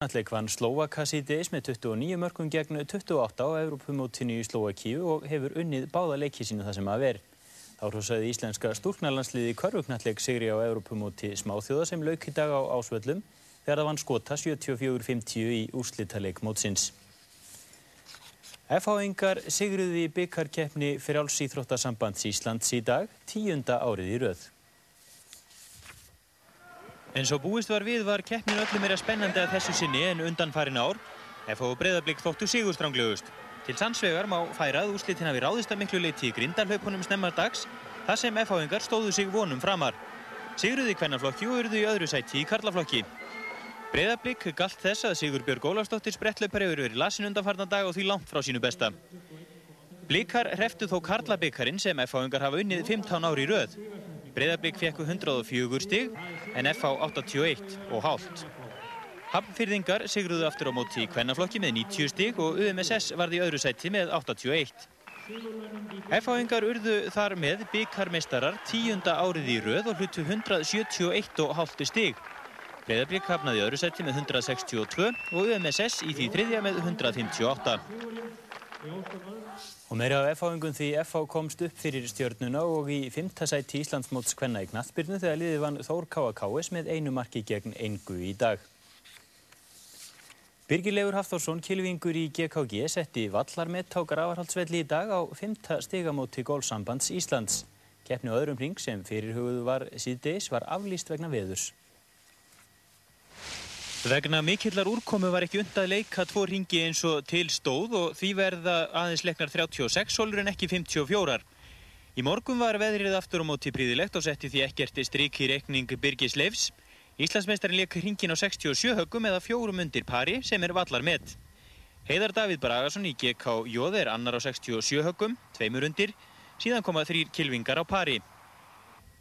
Náttleik vann Slovaka síðdeis með 29 mörgum gegn 28 á Evrópumótinu í Slovakíu og hefur unnið báða leiki sínu það sem að veri. Þá hrósaði íslenska stúrknarlandsliði Körvugnalleg sigri á Evrópumóti smáþjóða sem lauk í dag á ásvöllum þegar það vann skota 74-50 í úrslitaleik mótsins. F-háingar sigruði í byggarkeppni fyrir alls íþróttasambands Íslands í dag, tíunda árið í rauð. En svo búist var við var keppnin öllum meira spennandi að þessu sinni en undan farin ár. FH Breiðablík þóttu sigurstránglegust. Til sannsvegar má færað úrslitin hafi ráðist að miklu leiti í grindarhlaupunum snemmar dags þar sem FH-ingar stóðu sig vonum framar. Sigruði í kvennaflokki og urðu í öðru sæti í karlaflokki. Breiðablík galt þess að Sigur Björg Ólafsdóttir sprettlaupar hefur verið lasin undanfarna dag og því langt frá sínu besta. Blíkar hreftu þó karlabíkarinn sem FH-ingar hafa unnið 15 ári í röð. Breiðablík fekk 104 stig en FH 81 og hálft. Hafnfyrðingar sigruðu aftur á móti í kvennaflokki með 90 stig og UMSS varði í öðru sæti með 81. FH-ingar urðu þar með byggarmeistarar tíunda árið í röð og hlutu 171,5 stig. Breiðablík hafnaði öðru sæti með 162 og UMSS í því þriðja með 158. Og meira á FH-ingum því FH komst upp fyrir stjörnuna og í fymta sæti Íslandsmóts kvenna í knattbyrnu þegar liðið vann Þór K.A.K.S. með einu marki gegn engu í dag. Birgilegur Hafþórsson, kilvingur í GKG, setti vallarmett á gravarhaldsvelli í dag á fymta stigamóti gólsambands Íslands. Keppni á öðrum ring sem fyrirhugðu var síðdeis var aflýst vegna veðurs. Vegna mikillar úrkomu var ekki und að leika tvo ringi eins og til stóð og því verða aðeins leiknar 36 solur en ekki 54. Í morgun var veðrið aftur á móti príðilegt og setti því ekkert stryk í reikning Birgis Leifs. Íslandsmeistarinn leik ringin á 67 höggum eða fjórum undir pari sem er vallar með. Heiðar Davíð Bragason í GK Jóð er annar á 67 höggum, tveimur undir, síðan koma þrýr kilvingar á pari.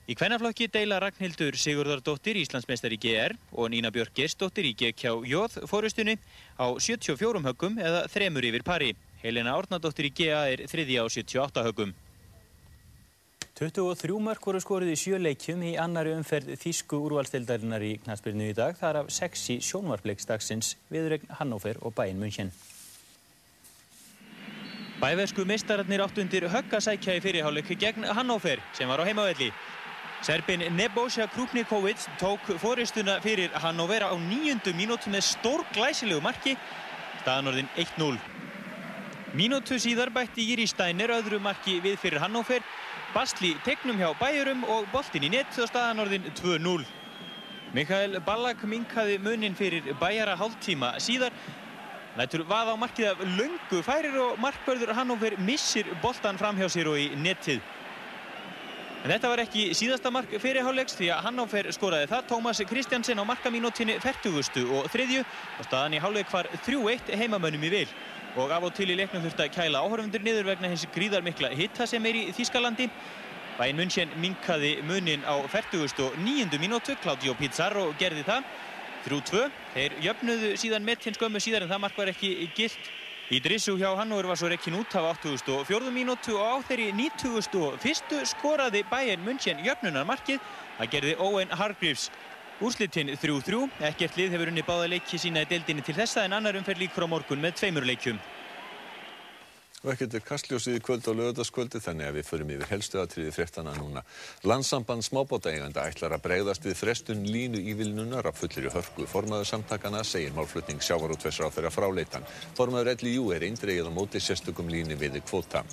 Í kvennaflokki deila Ragnhildur Sigurðardóttir Íslandsmeistar í GR og Nína Björk Gersdóttir í GK-Jóð fórustunni á 74 höggum eða þremur yfir pari. Helena Árnadóttir í GA er þriði á 78 höggum. 23 mörg voru skorið í sjöleikjum í annari umferð Þísku úrvalstildarinnar í knastbyrnu í dag. Það er af sexi sjónvarpleiksdagsins viðregn Hannover og bæinn München. Bæversku meistararnir átt undir höggasækja í fyrirháleik gegn Hannover sem var á heimavelli. Serbin Nebojša Krupnikovic tók fóristuna fyrir Hannover á nýjundu mínútu með stór glæsilegu marki, staðanorðin 1-0. Mínútu síðar bætti Jiri Steiner öðru marki við fyrir Hannover, Bastli tegnum hjá bæjurum og boltin í nett og staðanorðin 2-0. Mikael Ballack minkaði munin fyrir bæjara hálftíma síðar, lætur vað á markið af löngu færir og markbörður Hannover missir boltan fram hjá sér og í nettið. En þetta var ekki síðasta mark fyrirháleiks því að Hannover skoraði það. Tómas Kristjansen á markamínútinni 40. og þriðju og staðan í háleik var 3-1 heimamönnum í vil. Og af og til í leiknum þurfti að kæla áhörfundur niður vegna hins gríðarmikla hitta sem er í Þýskalandi. Bæinn München minkaði munin á 49. mínútu, Claudio Pizarro gerði það. 3-2. Þeir jöfnuðu síðan með hins gömmu síðar en það mark var ekki gilt. Ídrissu hjá Hannover var svo rekkin út af 84. mínútu og á þeirri 91. skoraði Bayern München jöfnunarmarkið. Það gerði Owen Hargreaves. Úrslitinn 3-3. Ekkert lið hefur unni báða leiki sína í deildinni til þessa en annar umferð líkur á morgun með tveimur leikjum. Og ekkert er kastljósið í kvöld og lögadaskvöldi þannig að við förum yfir helstu aðtriði fréttana núna. Landsamband smábótaeganda ætlar að bregðast við frestun línu ívilnunar af fullir í hörku. Formaður samtakana segir málflutning sjávarútversra á þeirra fráleitan. Formaður LIU er eindregið á móti sérstökum líni við kvóta.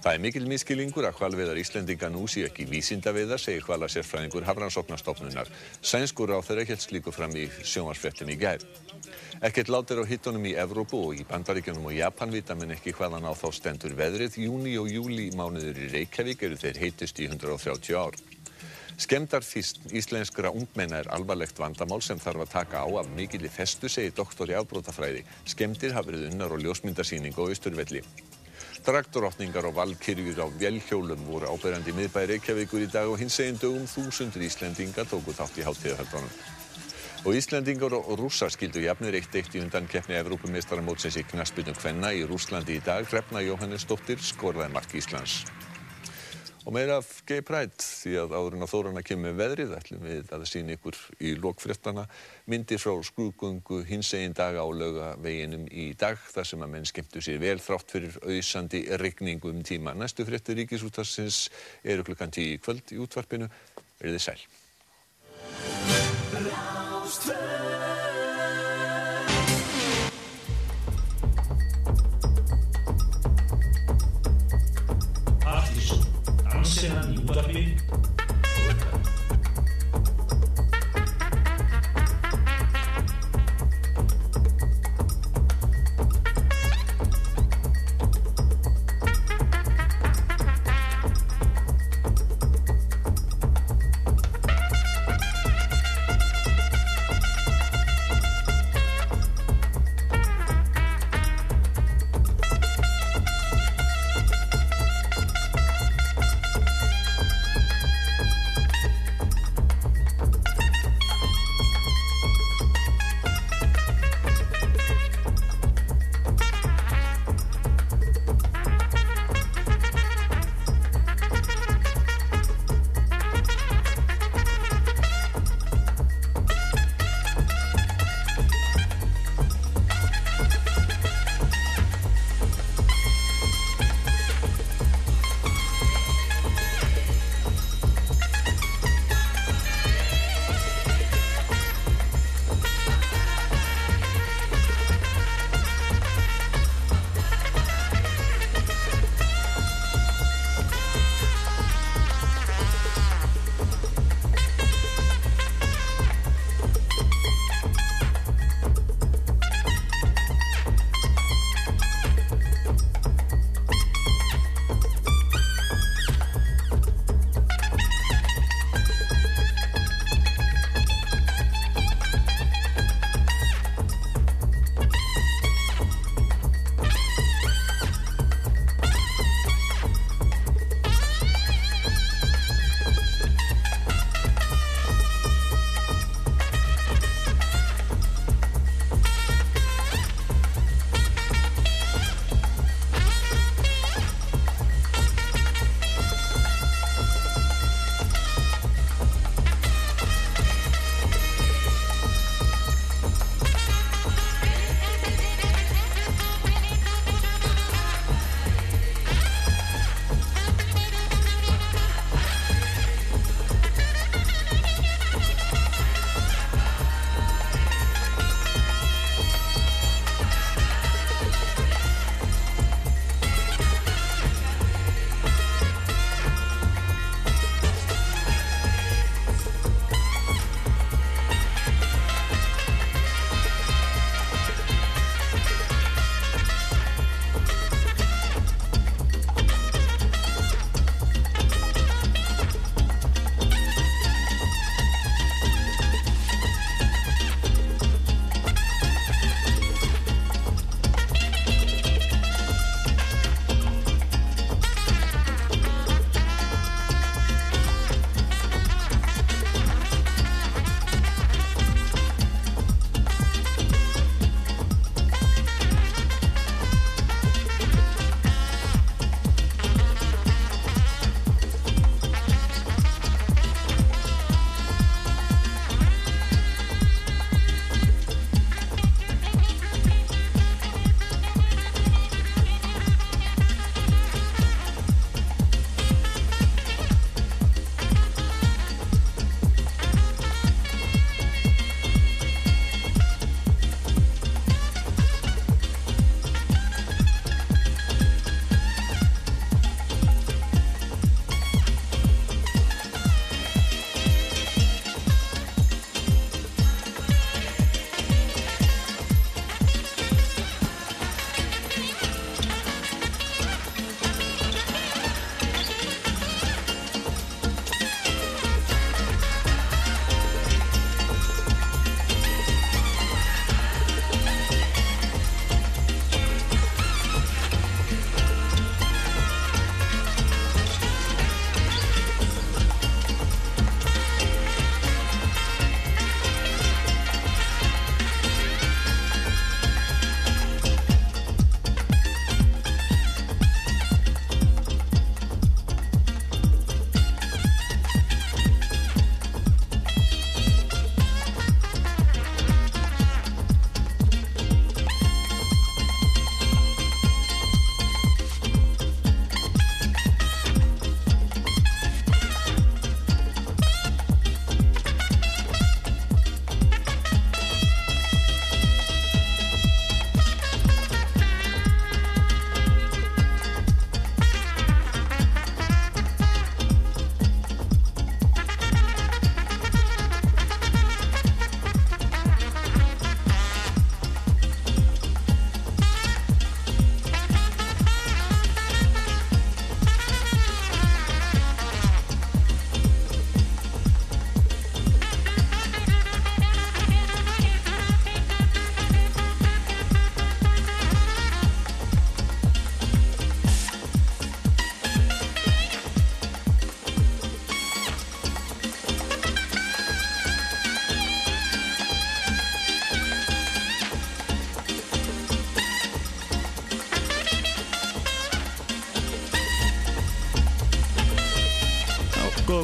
Það er mikil miskilingur að hvalveðar Íslendinga nú sé ekki vísindaveðar, segir hvala sérfræðingur Hafrannsóknarstofnunar. Sænskur á þeirra helt slíku fram í sjónvarsfrettum í gær. Ekkert látir á hittunum í Evrópu og í Bandaríkjunum og Japan vita menn ekki hvaðan á þá stendur veðrið. Júni og júli mánuður í Reykjavík eru þeir heitust í 130 ár. Skemdarþýst íslenskra ungmenna er alvarlegt vandamál sem þarf að taka á af mikilli festu, segir doktor í afbrótafræði. Skemdir hafa verið unnar og ljósmyndarsýning á Östurvelli. Traktorotningar og valkyrjur á velhjólum voru áberandi miðbæri Reykjavíkur í dag og hins egin dögum þúsundur Íslendinga tóku þátt í hátíðahöldunum. Og Íslendingar og rússar skildu jafnir eitt eitt í undan keppni Evrópumistaramótsins í knaspinu Kvenna í Rúslandi í dag. Hrefna Jóhannesdóttir skorðaði mark Íslands. Og meira af Gay Pride því að áðurinn á Þórana kemur veðrið ætlum við að sína ykkur í lokfréttana myndir frá skrúgungu hins egin dag á laugaveginum í dag þar sem að menn skemmtu sér vel þrátt fyrir auðsandi regningu um tíma. Næstu fréttir ríkisútarsins eru klukkan tíu í kvöld í útvarpinu. Er þið sæl. Stay.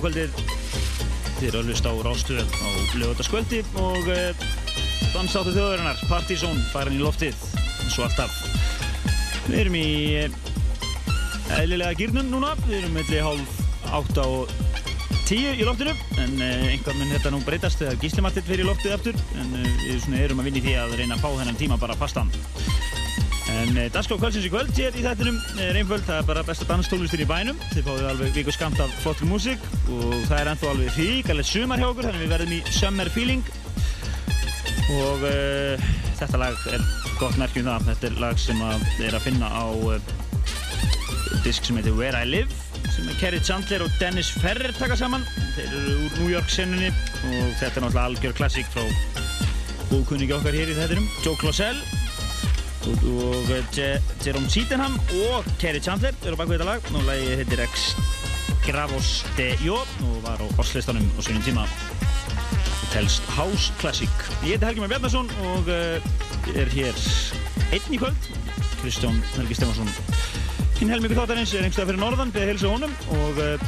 Kvöldið. Þið eru að hlusta á Rástöð á lögutaskvöldi og uh, dansáttu þjóðarinnar Partizón farin í loftið eins og alltaf. Við erum í uh, eðlilega gýrnum núna. Við erum melli hálf átta og tíu í loftinu en uh, einhvern veginn þetta nú breytast þegar gíslimartitt fyrir loftið aftur en við erum að vinna í því að reyna að fá þennan tíma bara fastan En eh, Dagskrá kvöldsins í kvöld hér í þættinum er einföld, það er bara besta danstónlistur í bænum. Þið fáið alveg viku skamt af flottur músík og það er ennþá alveg hríkalegt sumar hjá okkur, þannig við verðum í summer feeling. Og uh, þetta lag er gott merkjum það, þetta er lag sem að er að finna á uh, disk sem heitir Where I Live, sem er Kerry Chandler og Dennis Ferrer taka saman. Þeir eru úr New York senunni og þetta er náttúrulega algjör klassík frá góðkunningi okkar hér í þættinum, Joe Closell og, og Jerome Sydenham og Kerry Chandler eru baka þetta lag. Og lagi heitir Ex Gravos de Jo og var á Oslistanum á sínum tíma. Telst House Classic. Ég heiti Helgi Már Bjarnarsson og uh, er hér einn í kvöld. Kristján Helgi Stefansson hinn helmingu þáttarins er einhverstað fyrir norðan. Beðið heilsa honum og uh,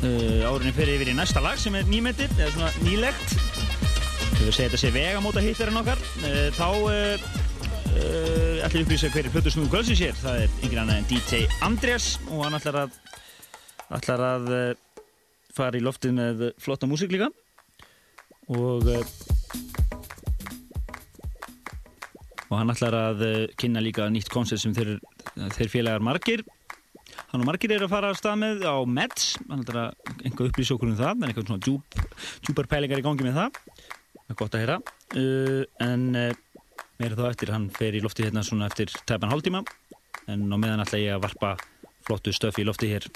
uh, árinni fyrir yfir í næsta lag sem er nýmettir eða svona nýlegt. Við segja þetta sé vegamóta hittarinn okkar þá Uh, ætla að upplýsa hverju plötusnúðu kvöldsins hér? Það er yngir annað en DJ Andreas og hann ætlar að ætlar að uh, fara í loftið með flotta músík líka. Og uh, og hann ætlar að kynna líka nýtt koncept sem þeir, þeir félagar margir. Hann og margir er að fara að stað með á Meds hann ætlar að einhver upplýsa okkur um það en eitthvað svona djúpar pælingar í gangi með það. Það er gott að heyra. En meira þá eftir, hann fer í lofti hérna svona eftir tæpan hálftíma en á meðan ætla ég að varpa flottu stöfi í lofti hér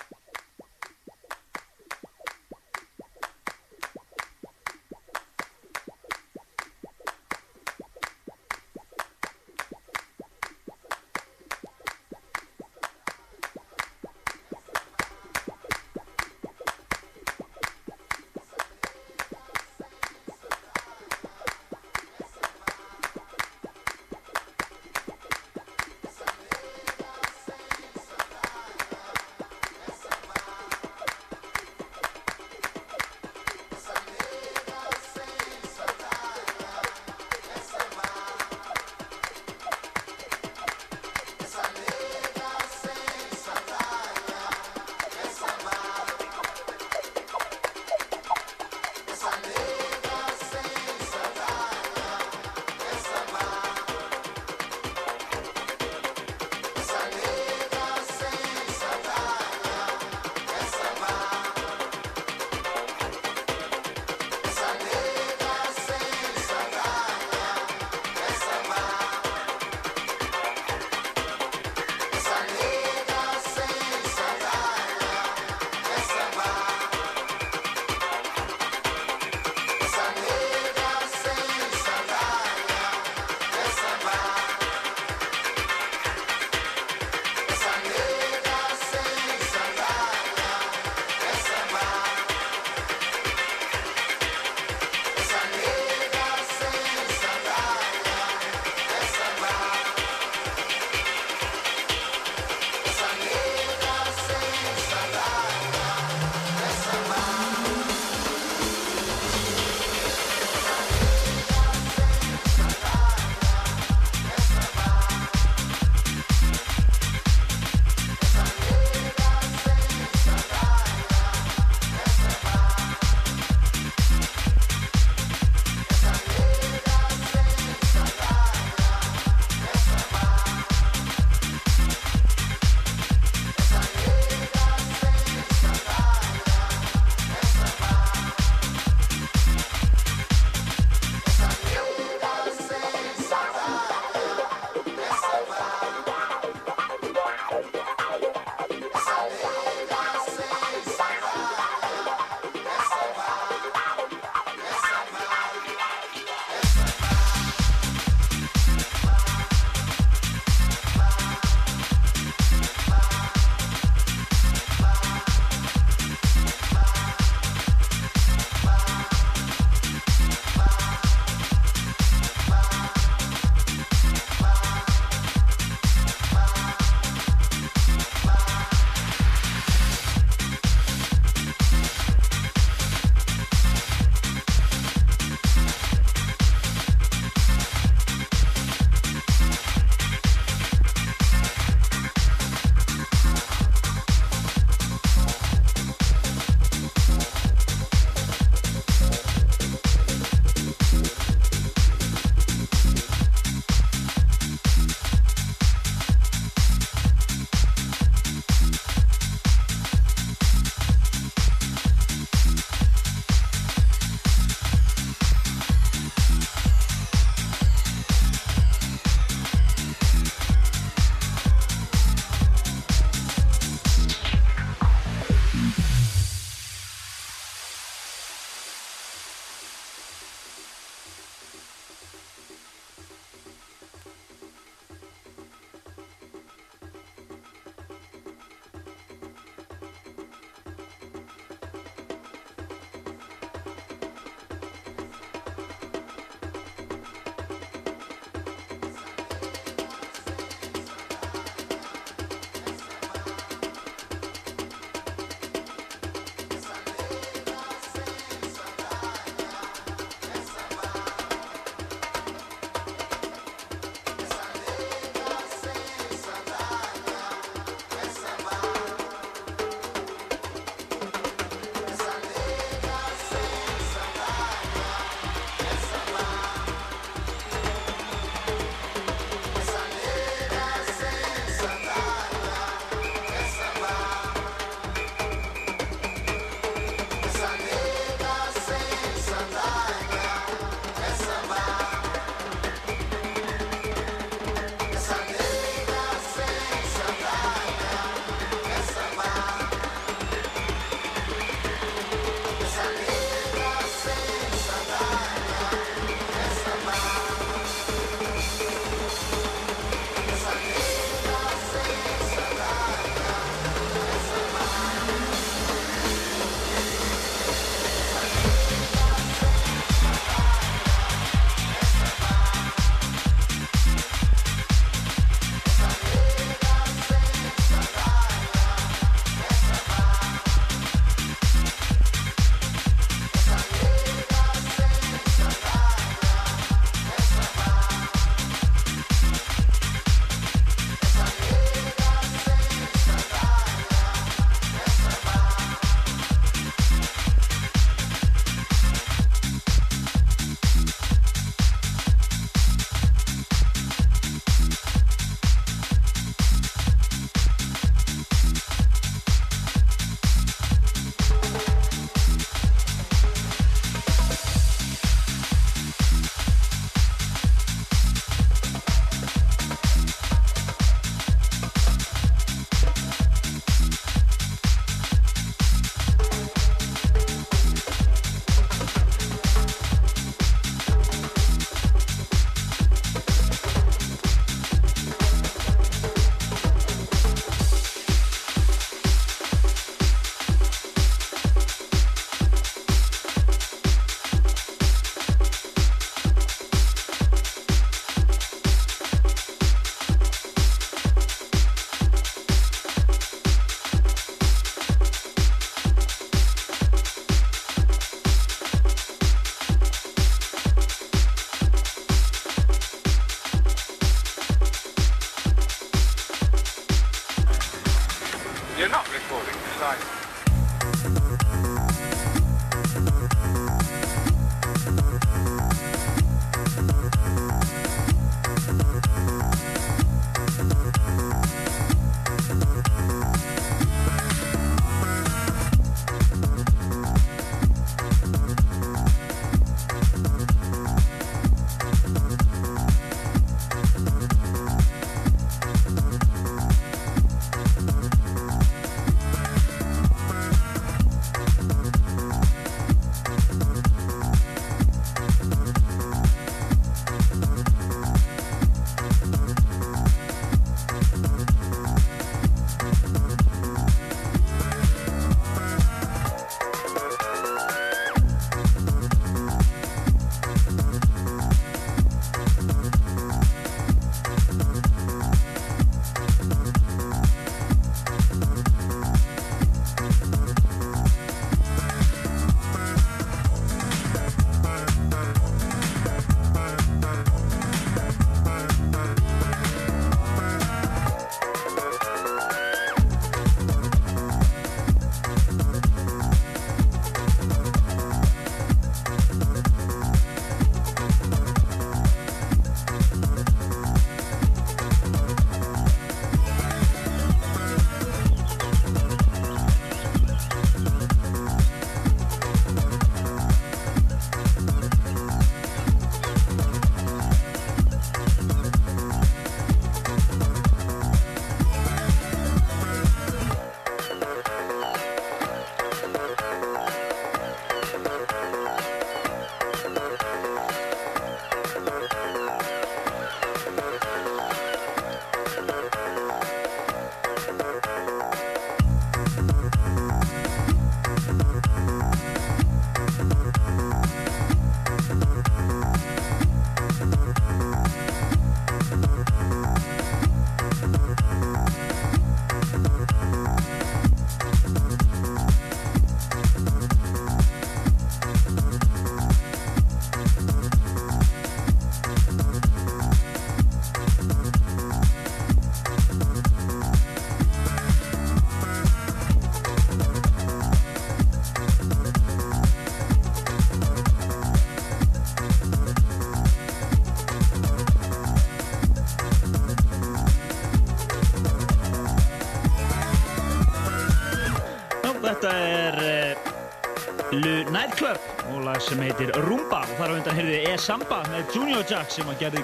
lag sem heitir Rumba. Og þar á undan heyrði E. Samba með Junior Jack sem að gerði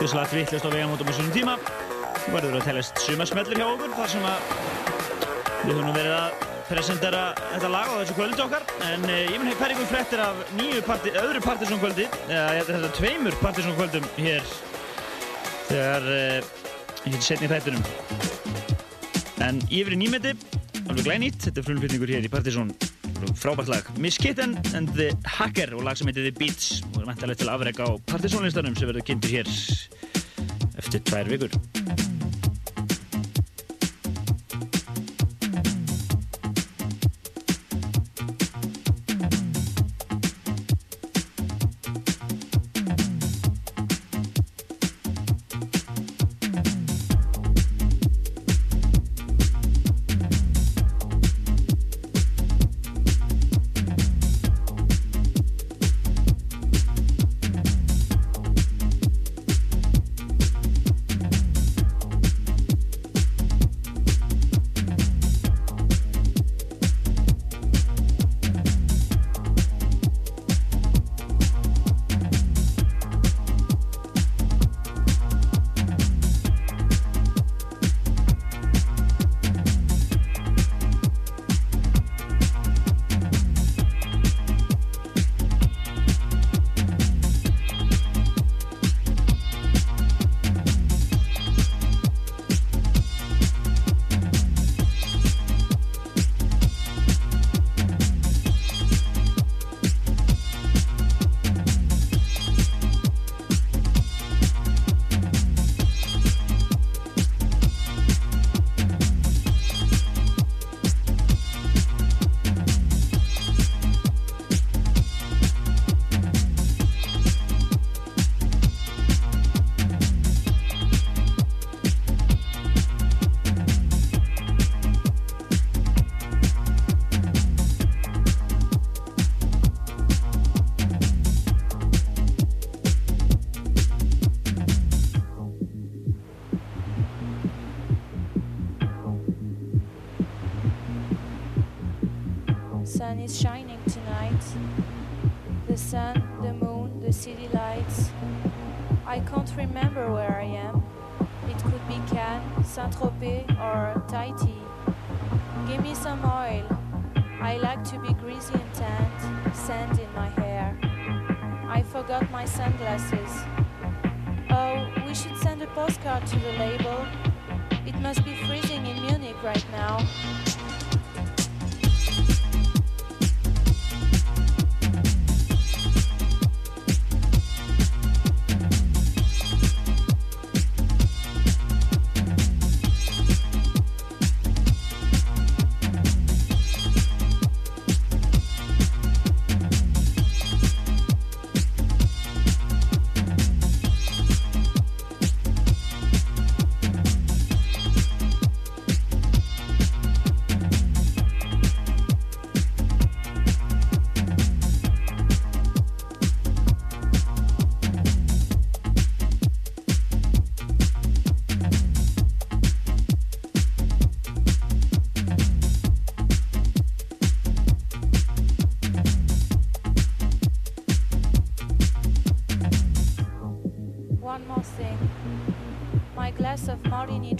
gjössalagt vittlust á vegamótum á svonum tíma. Og verður að telast sumasmellir hjá okkur þar sem að við höfum verið að presentera þetta lag á þessu kvöldi okkar. En uh, ég mun hefði hverjum fréttir af nýju parti, öðru Partiðsson kvöldi eða ég held að þetta tveimur Partiðsson kvöldum hér þegar uh, hér setni þættunum en yfir í nýmeti alveg glænýtt, þetta er frumflutningur hér í Partiðsson frábært lag. Miss Kitten and the Hacker og lag sem heitir The Beats og er vantalegt til afreg á Partiðsson-listanum sem verður kynntur hér eftir tvær vikur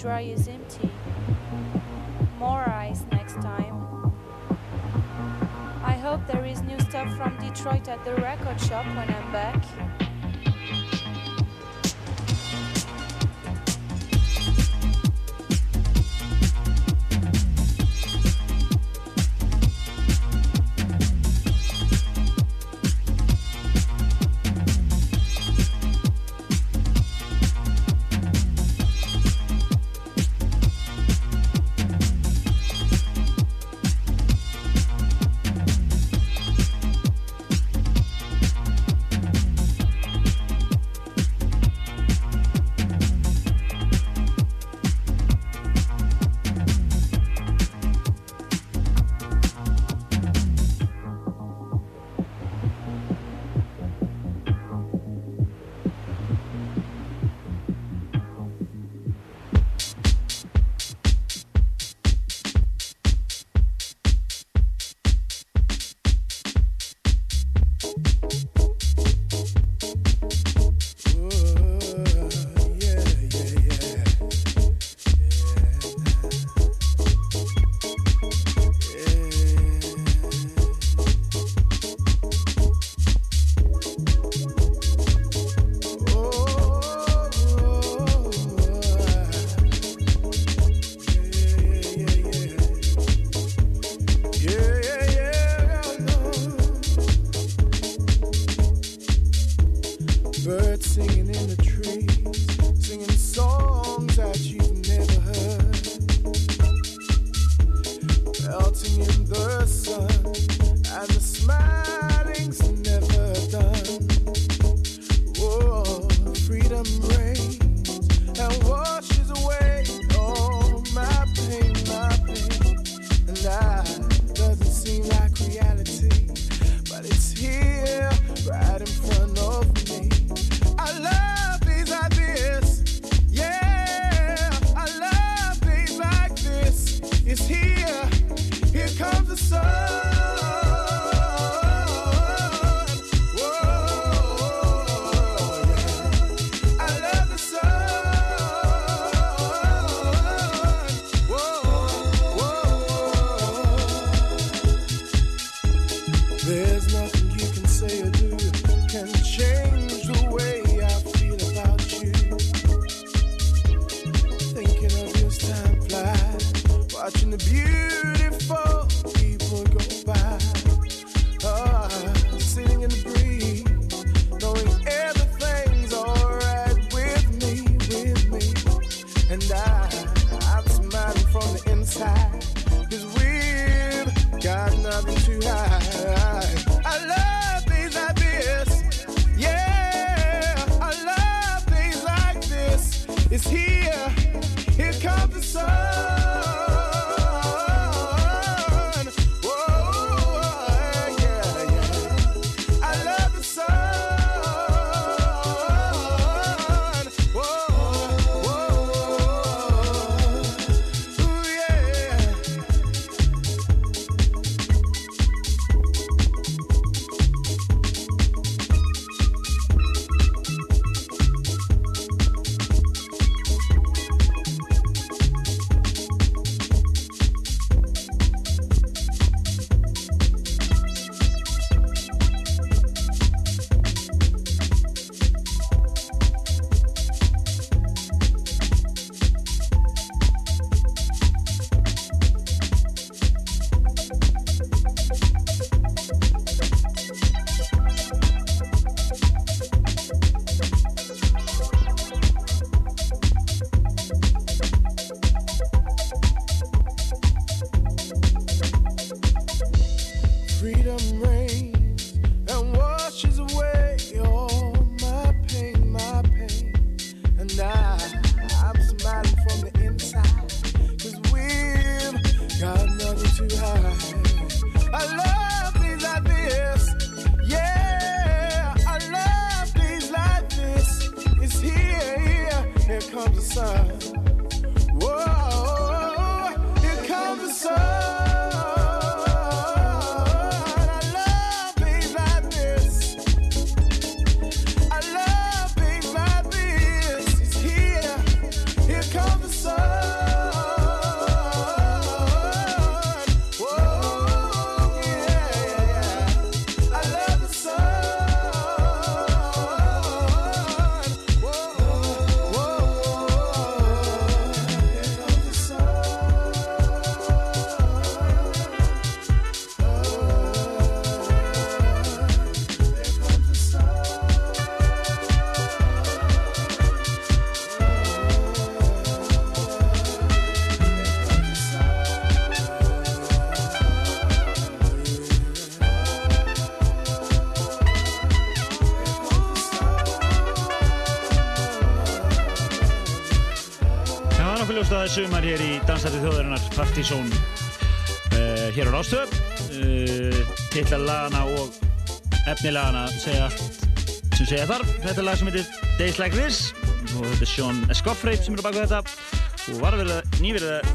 where using. Það er sumar hér í Dansætti þjóðarinnar Partizón uh, hér á Rástöð uh, Titlalagana og efnilagana segja allt sem segja þarf. Þetta er lag sem heitir Days Like This og þetta er Sean Escoffrey sem er á baku þetta. Og var að nýverið að,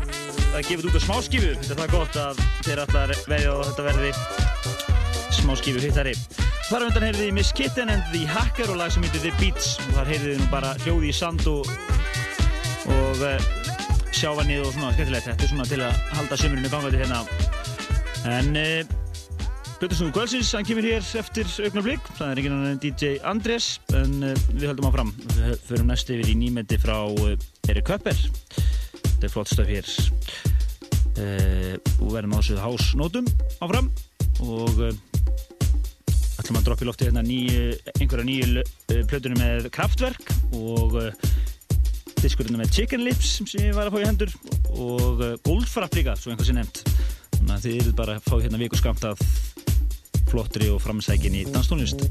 að gefa þetta út á smáskifu þetta er það gott að þeir allar veðja og þetta verði smáskifu hittari. Þar á undan heyrði þið Miss Kitten and the Hacker og lag sem heitir The Beats. Og þar heyrði þið nú bara hljóði í sand og og uh, sjávanið og svona skemmtilegt. Þetta er svona til að halda sömurinn í gangvæti hérna. En uh, Björnsson Guðsins, hann kemur hér eftir augnablík, það er ekki náttúrulega DJ Andrés. En uh, við höldum áfram. Við förum næst yfir í nýmendi frá uh, Erik Köpper þetta er flott stöf hér. Og verðum á þessu hásnótum. Áfram. Og ætlum að droppa í lofti hérna einhverja nýju plötunum með kraftverk og diskurinn með Chicken Lips sem ég var að fá í hendur og uh, Goldfrapp líka, svo einhvers ég nefnt. Þannig að þið eruð bara að fá hérna viku skamt af flottri og framsækin í danstónlist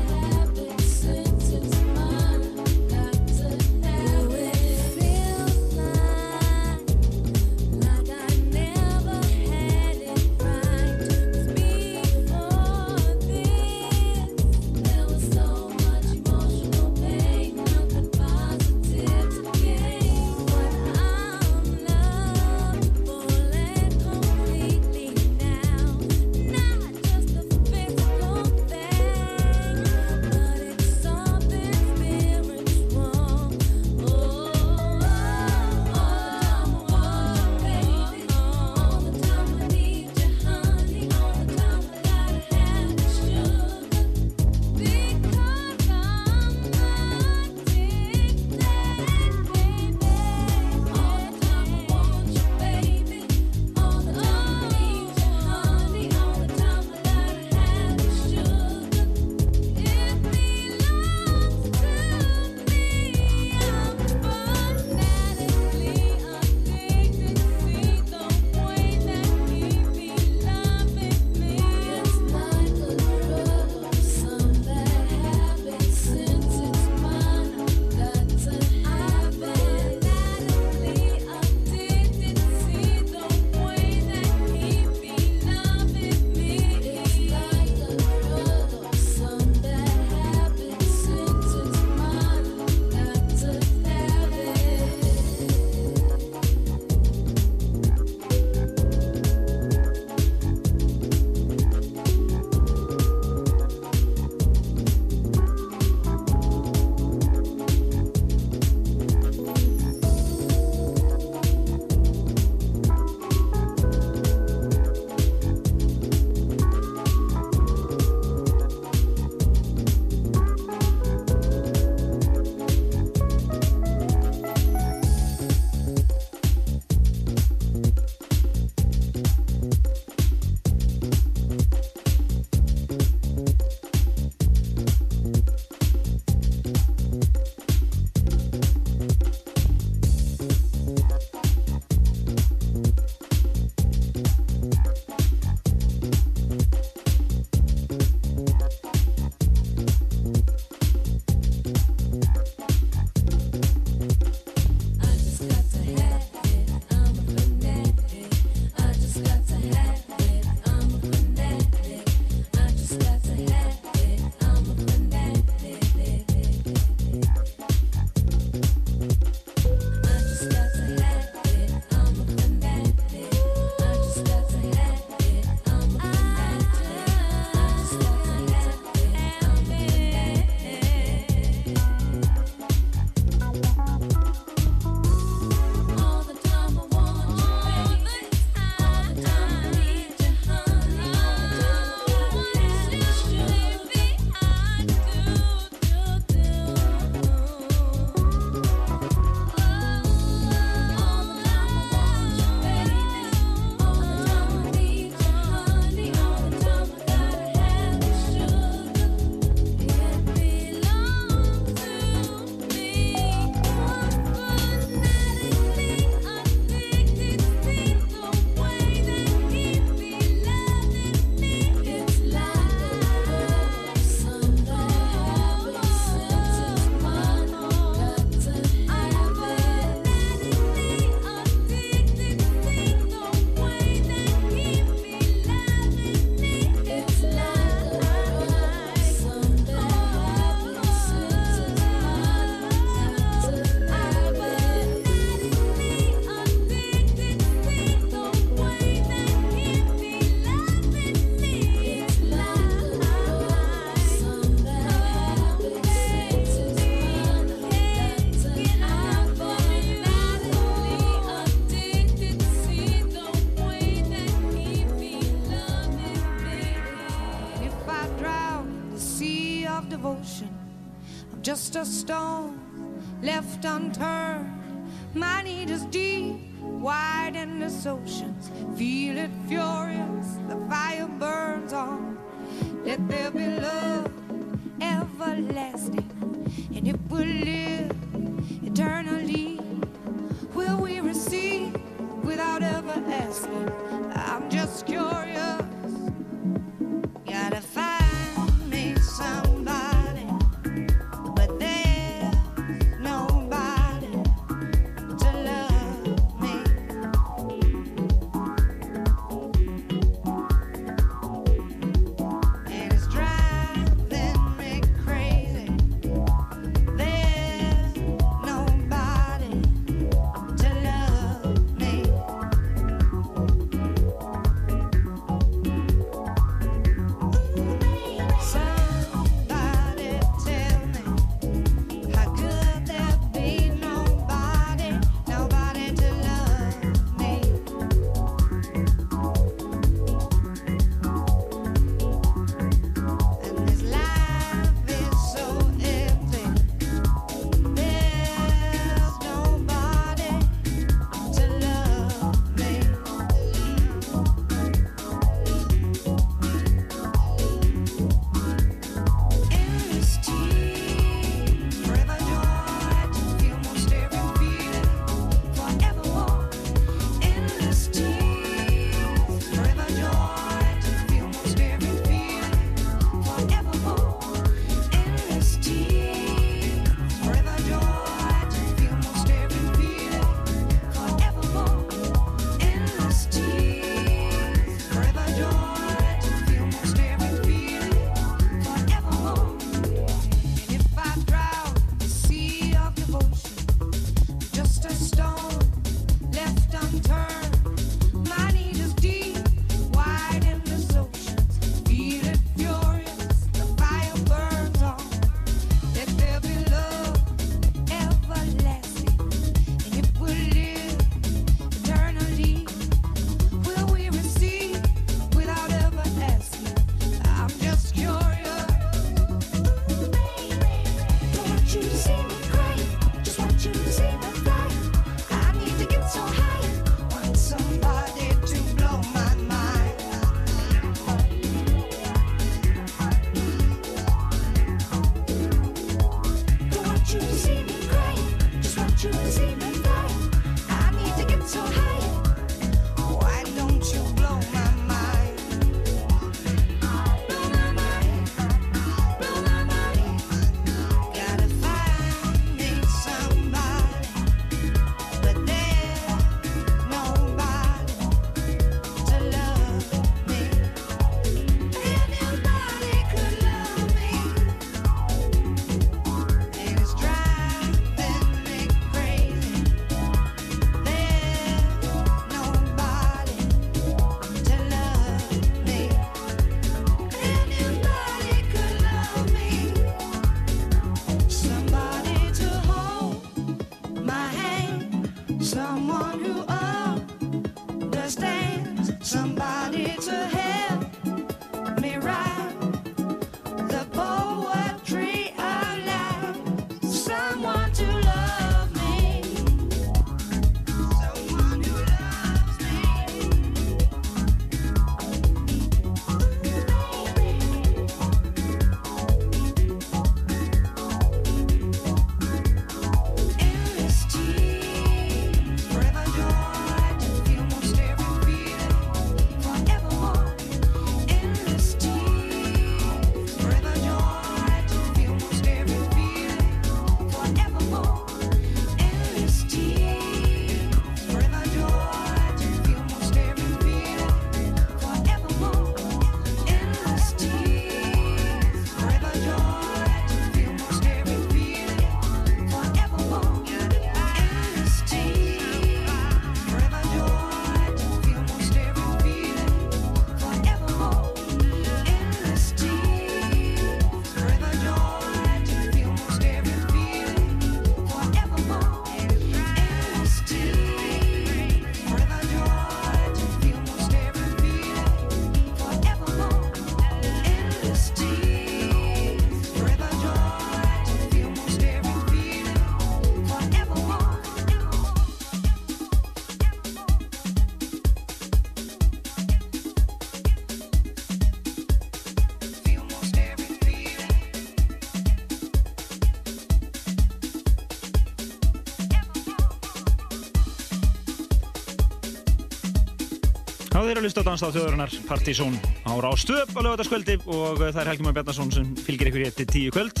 eru að hlusta á Danstáð þjóðurinnar Partizón á Rástöp á lögataskvöldi og það er Helgi Már Bjarnason sem fylgir ykkur hér til tíu kvöld.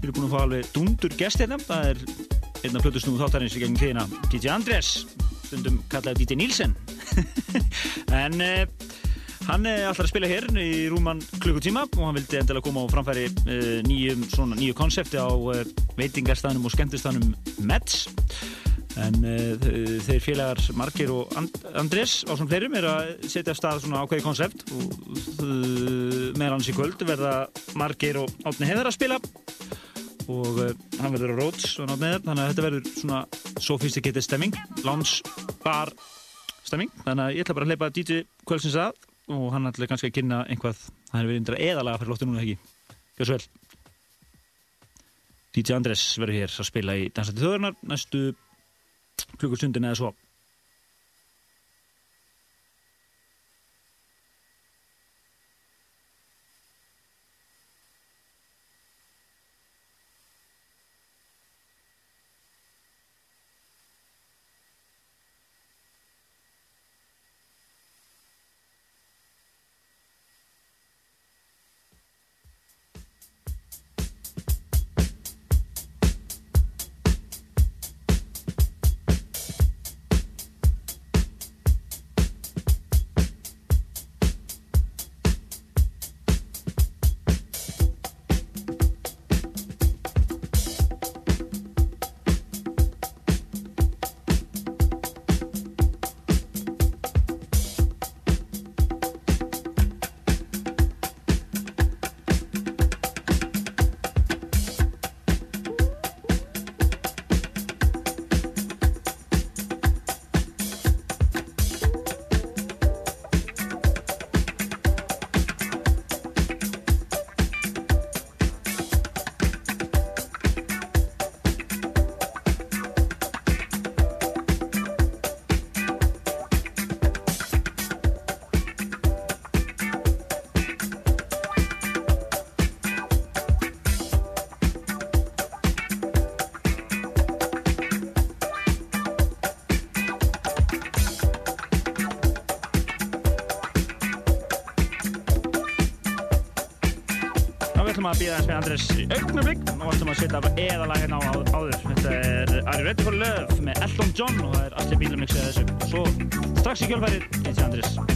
Við erum búin að fá alveg dundur gest hérna. Það er einn af plötusnúðu þáttarins í gegnum tíðina DJ Andrés, stundum kallaði DJ Nílsen. en eh, hann er alltaf að spila hér í rúman klukkutíma og hann vildi endilega koma á framfæri eh, nýju konsepti á eh, veitingarstaðnum og skemmtistaðnum Mets en uh, þeir félagar Markir og And Andrés á svona fleirum er að setja af stað svona ákveði konsept og uh, meðal hans í kvöld verða Markir og Átni Heðar að spila og uh, hann verður á Rhodes og Átni Heðar þannig að þetta verður svona sophisticated stemming lounge bar stemming. Þannig að ég ætla bara að hleypa DJ kvöldsins að og hann ætla kannski að kynna einhvað það er verið indra eðalega fyrir lóttu núna ekki? Gjör svo vel. DJ Andrés verður hér að spila í Dansandi þjóðurnar næstu klukkustundin eða svo að býða eins með Andrés í augnablík og ætlum að setja eðalag hérna á áður. Þetta er Are You Ready for Love með Elton John og það er allir bílamixið þessu. Og svo strax í kjölfærið, eins og Andrés.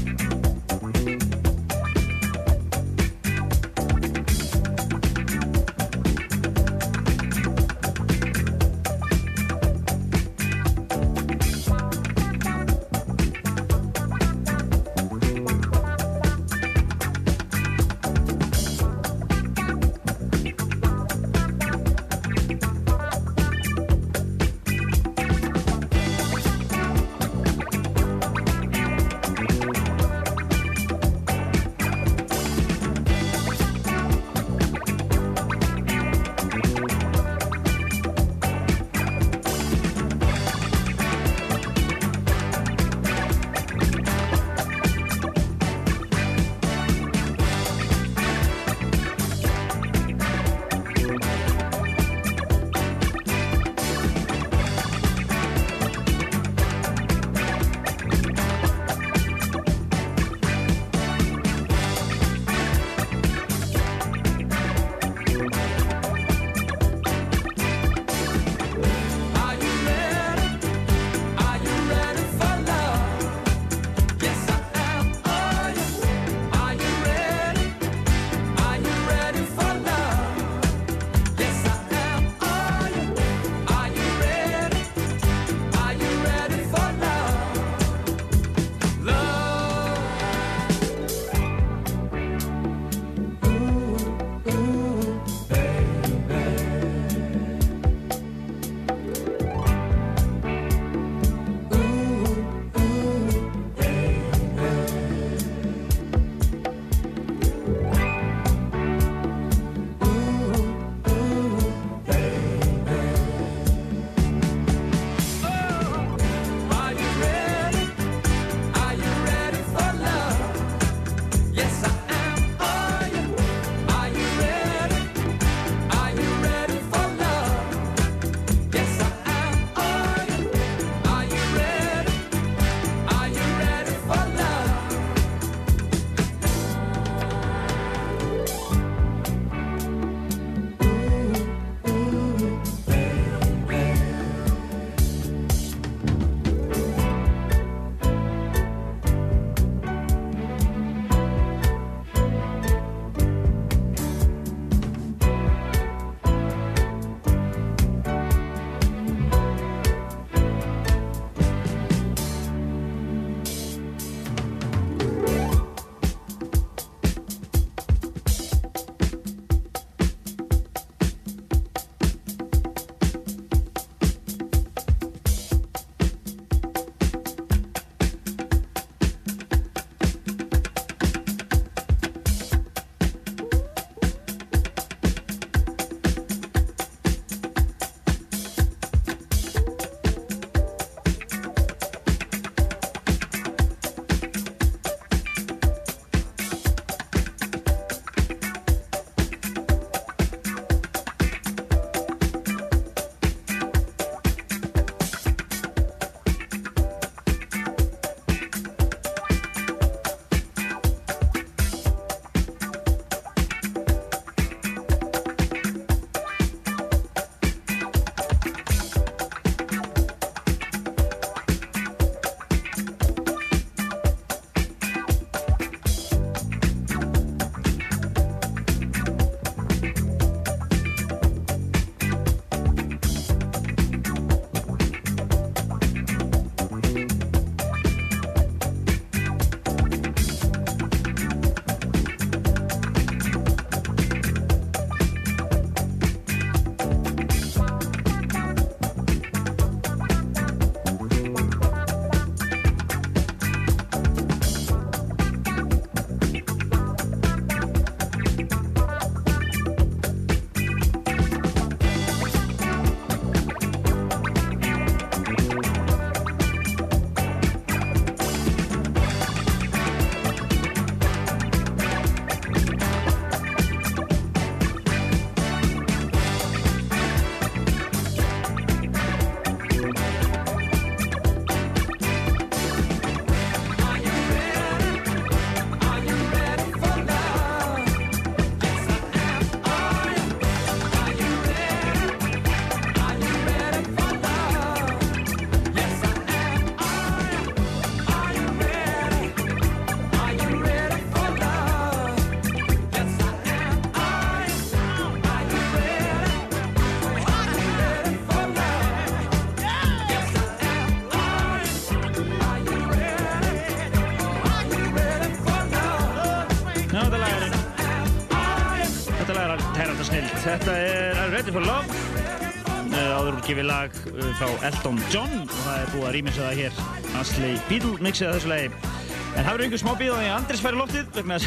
Áður úrgifið lag uh, frá Elton John og það er búið að rýmisa það hér. Asli Beatle mixið þessu lagi. En það verður einhver smá bíð á því að Andris færi loftið vegna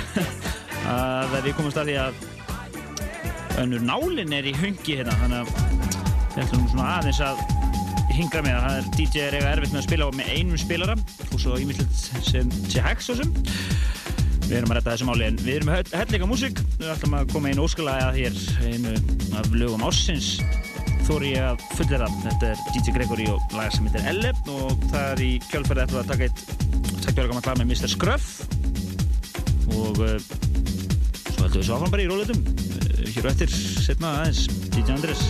að við komumst að því að önnur nálinn er í hungi hérna þannig að við ætlum svona aðeins að hingra með að það er DJ er eiga erfitt með að spila með einum spilara og svo ímyndilegt sem hægt svo sem við erum að retta þessu máli en við erum með hellega músík við ætlum að koma einu óskalega að hér einu af lögum ássins þóri ég að fullera þetta er DJ Gregory og lag sem heitir Elle og það er í kjölferði eftir að taka eitt takkjára gaman lag með Mr. Scruff og uh, svo heldum við svo áfram bara í róleitum uh, hér og eftir setna aðeins DJ Andrés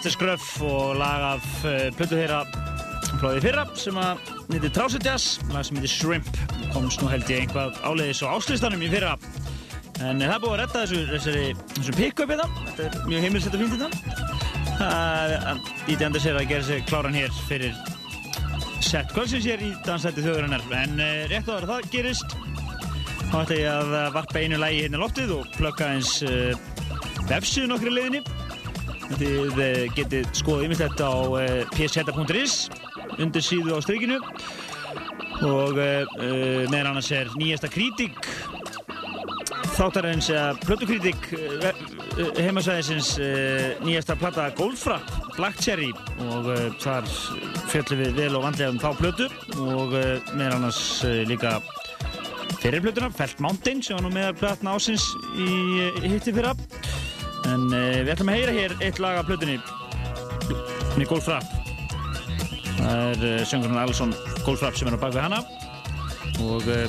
Mr. Scruff og lag af uh, plötu þeirra því fyrra sem að nýtti Jazz, lag sem heitir Shrimp. Komst nú held ég einhvað áleiðis á áslistanum í fyrra. En það búið að redda þessu, þessari, þessu pick-up hérna. Þetta er mjög heimilsett að finna þetta. Díti Anders er að gera sig kláran hér fyrir sett kvöldsins hér í dansætti þjóðurinnar en uh, rétt á það að það gerist þá ætla ég að varpa einu lægi hérna í loftið og plugga eins vefsíðun okkur í leiðinni Þið uh, getið skoðið yfirleitt á uh, psheta.is undir síðu á strykinu og uh, meðan annars er nýjasta kritik þáttarins eða plötukritik uh, heimasvæðisins nýjasta plata Goldfrapp Black Cherry. Og þar fjöllum við vel og vandlega um þá plötu. Og meðan annars líka fyrir plötuna Felt Mountain sem var nú meðal platna ásins í uh, hitti fyrra en uh, við ætlum að heyra hér eitt lag af plötunni. Með Goldfrapp það er uh, söngurinn Alson Goldfrapp sem er á bakvið hana. Og uh,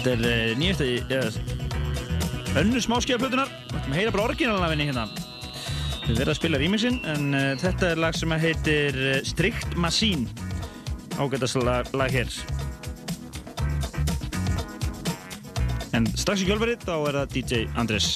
þetta er nýjasta uh, önnu smáskjæða plötunar við ætlum að heyra bara orginalna af henni hérna. Við verðum að spila remixin en þetta er lag sem heitir Strict Machine ágætast lag, lag hér. En strax í kjölfarið þá er það DJ Andres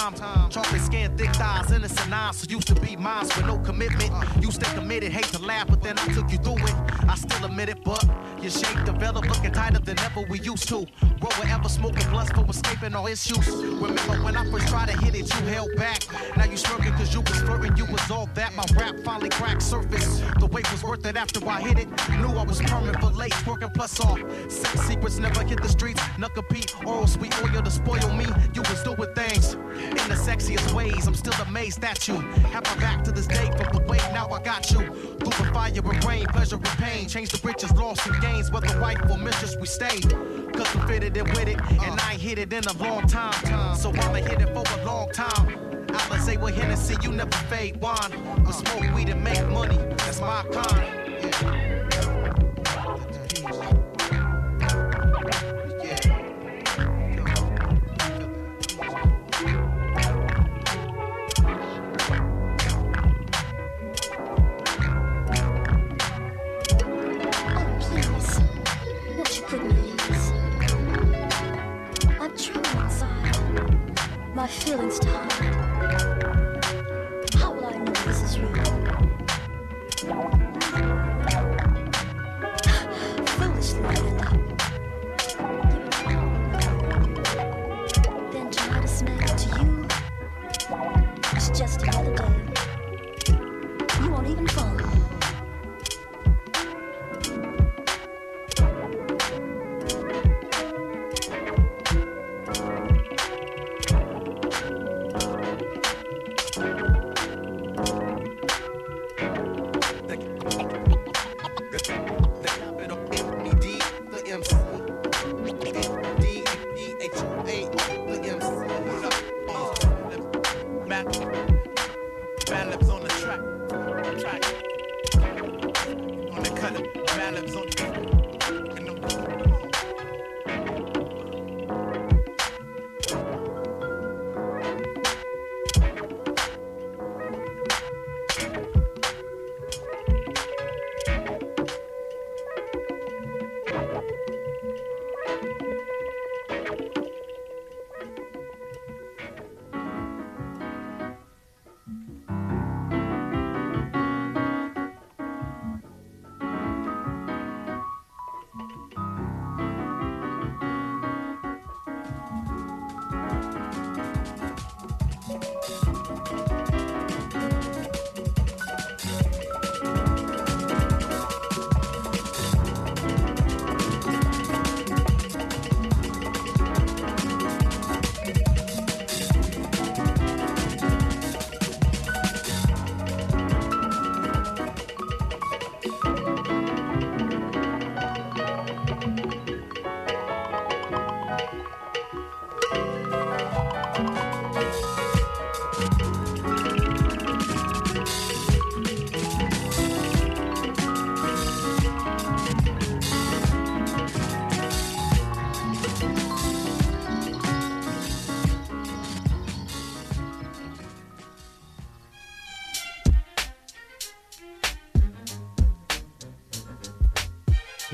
time. Chocolate skin, thick thighs, innocent eyes. So used to be mine with no commitment. You stay committed, hate to laugh, but then I took you through it. I still admit it, but your shape developed looking tighter than ever we used to. Roll wherever smoking blunts for escaping all issues. Remember when I first tried to hit it, you held back. Now you smirking cause you was flirting, you was all that. My rap finally cracked surface. The wait was worth it after I hit it. Knew I was permanent for late, working plus all. Sex secrets never hit the streets. Knuckle Pete, oral sweet oil to spoil me. You was doing things sexiest ways. I'm still amazed at you. Have my back to this day from the way now I got you. Through the fire and rain, pleasure and pain. Change the riches, lost and gains. Whether wife or mistress, we stayed. Cause we fitted it with it. And I hit it in a long time. So I'ma hit it for a long time. Alizé with Hennessy, you never fade wine. We smoke weed and make money. That's my kind.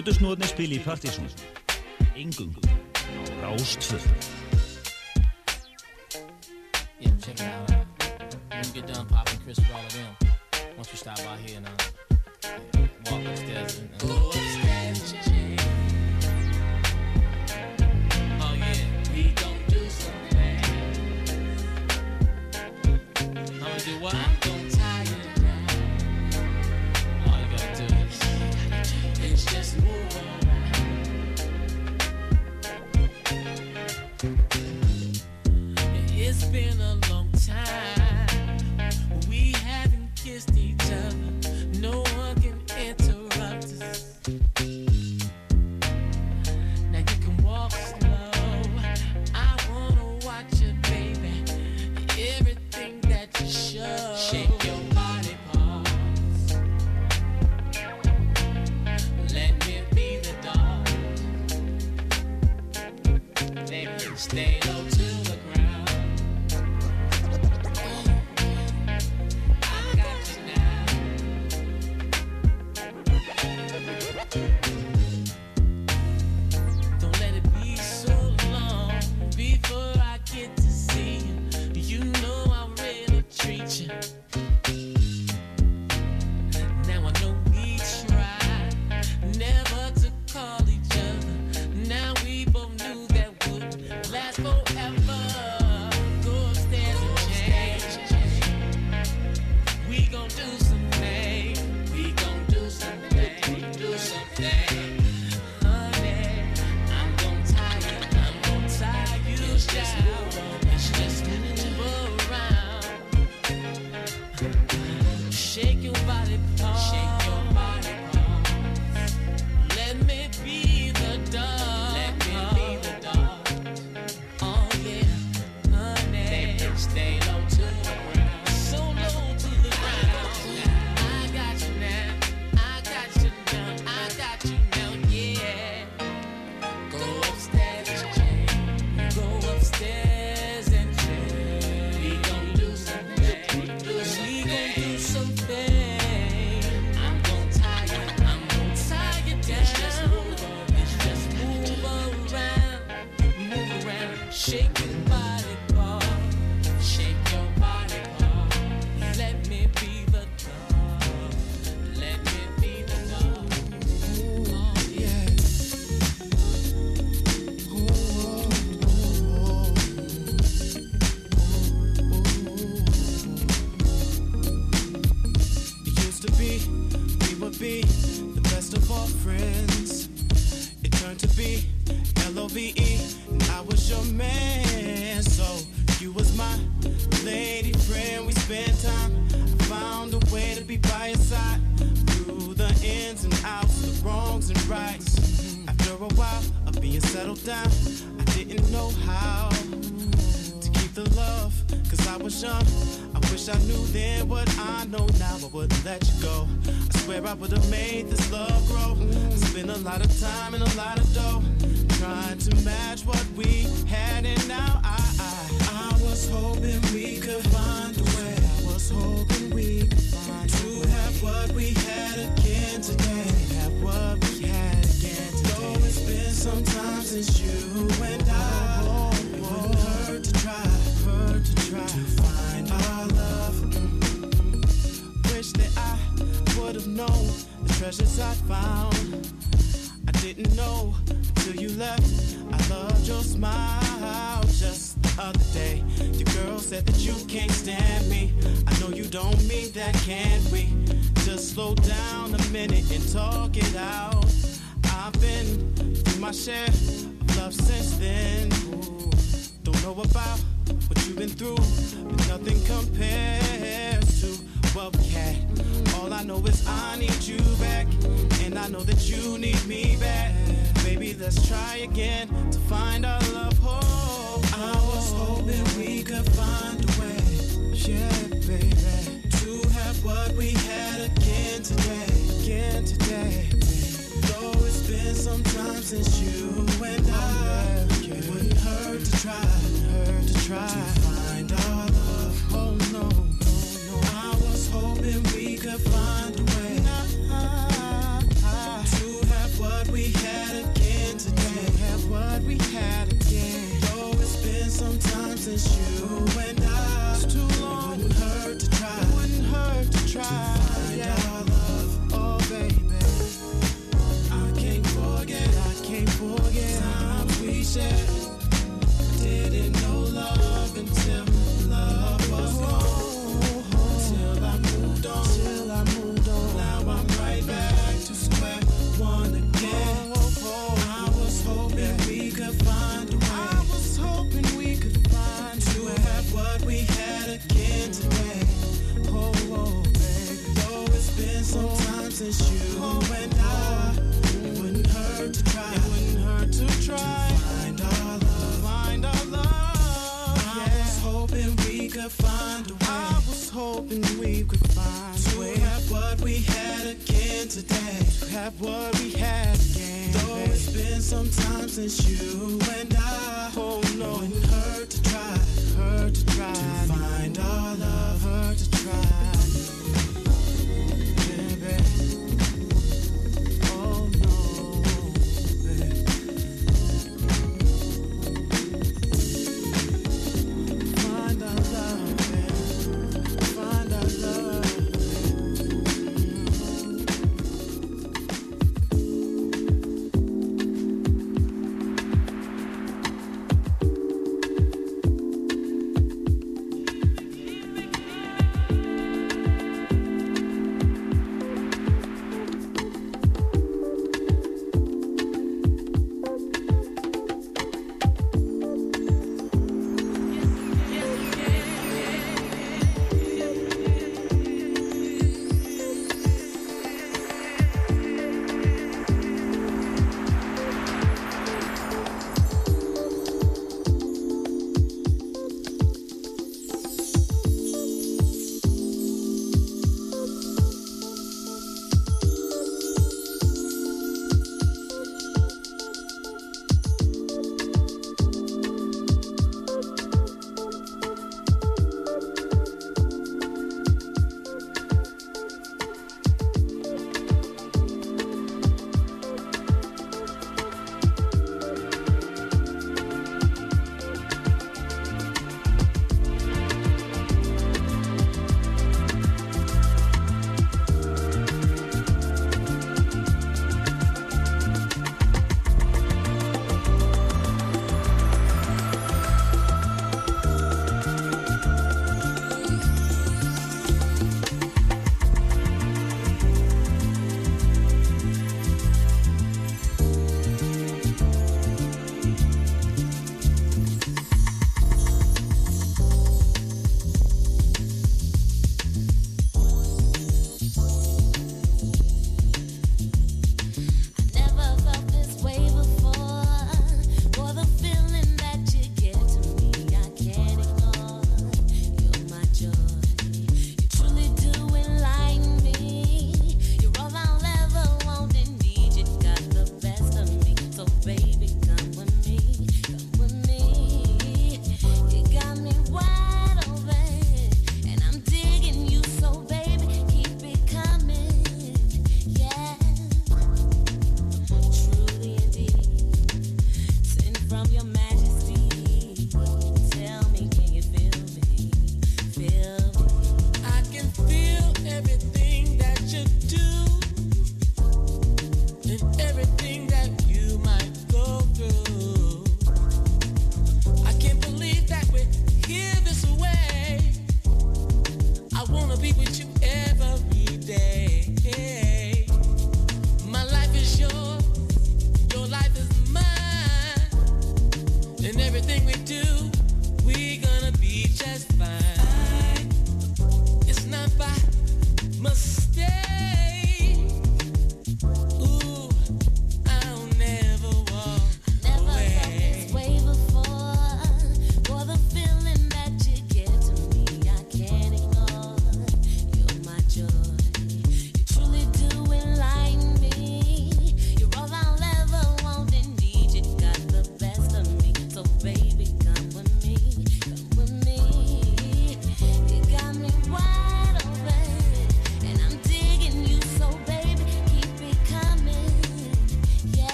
Hlutusnóðnir spili í Partizón Engungu á Rástvöð my share of love since then. Ooh. Don't know about what you've been through, but nothing compares to what we had. All I know is I need you back, and I know that you need me back. Baby, let's try again to find our love whole. I was hoping we could find a way, yeah, baby, to have what we had again today, again today know it's been some time since you and I. It wouldn't hurt to try, hurt to try to find our love. Oh no, no, no. I was hoping we could find a way to have what we had again today. Have what we had again. Though it's been some time since you and I. It's too long. It wouldn't hurt to try. It wouldn't hurt to try. share. have what we had again. Though it's been some time since you went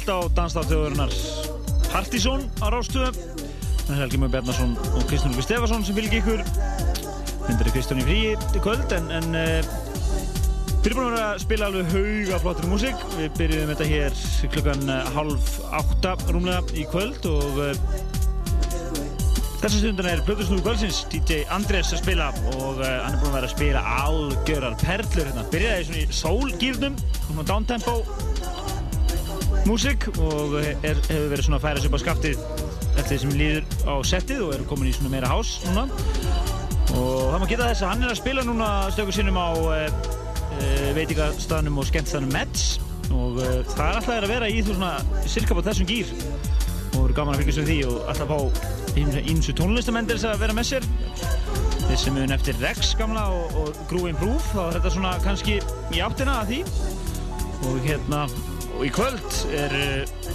stilt á danstátt þjóðurinnar Partizón á Rástöðu er Helgi Mjög Bjarnason og Kristján Lúfi Stefason sem fylgir ykkur. Myndir er Kristján í fríi í kvöld en, en við erum búin að vera að spila alveg hauga flottir músík. Við byrjuðum þetta hér klukkan eh, hálf átta rúmlega í kvöld og uh, Þessa stundina er Plötusnúðu kvöldsins DJ Andrés að spila og uh, hann er búin að vera að spila algjörar perlur hérna. Byrjaði svona í soul-gýrnum, svona downtempo músík og er, hefur verið svona að færa sig upp á skaftið eftir því sem líður á settið og er komin í svona meira hás núna. Og það má geta þess að hann er að spila núna stöku sinnum á uh, uh, veitingastafnum og skemmtstafnum Mets. Og uh, það er alltaf að vera í þú svona cirka på þessum gýr og verður gaman að fylgjast við því og alltaf fá ímsu tónlistamenn til þess að vera með sér. Þeir sem mun eftir Rex gamla og, og Groove Improve þá er þetta svona kannski í áttina að því. Og hérna og í kvöld er uh,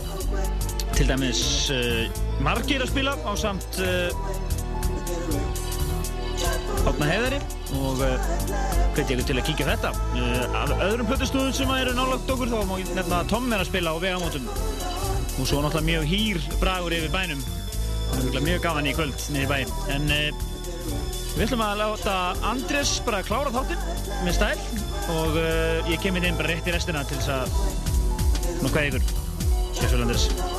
til dæmis uh, margir að spila á samt uh, Átna Heiðari og hveit ég til að kíkja þetta. Af öðrum plötusnúðum sem eru nálagt okkur þá má ég nefna að Tom er að spila á vegamótum. Og svo náttúrulega mjög hýr bragur yfir bænum. Mjög gaman í kvöld niður bæ. En við ætlum að láta Andrés bara klára þáttinn með stæl og ég kemur inn bara rétt í restina til þess að nokkað ykkur Sjöfsvöld Andrés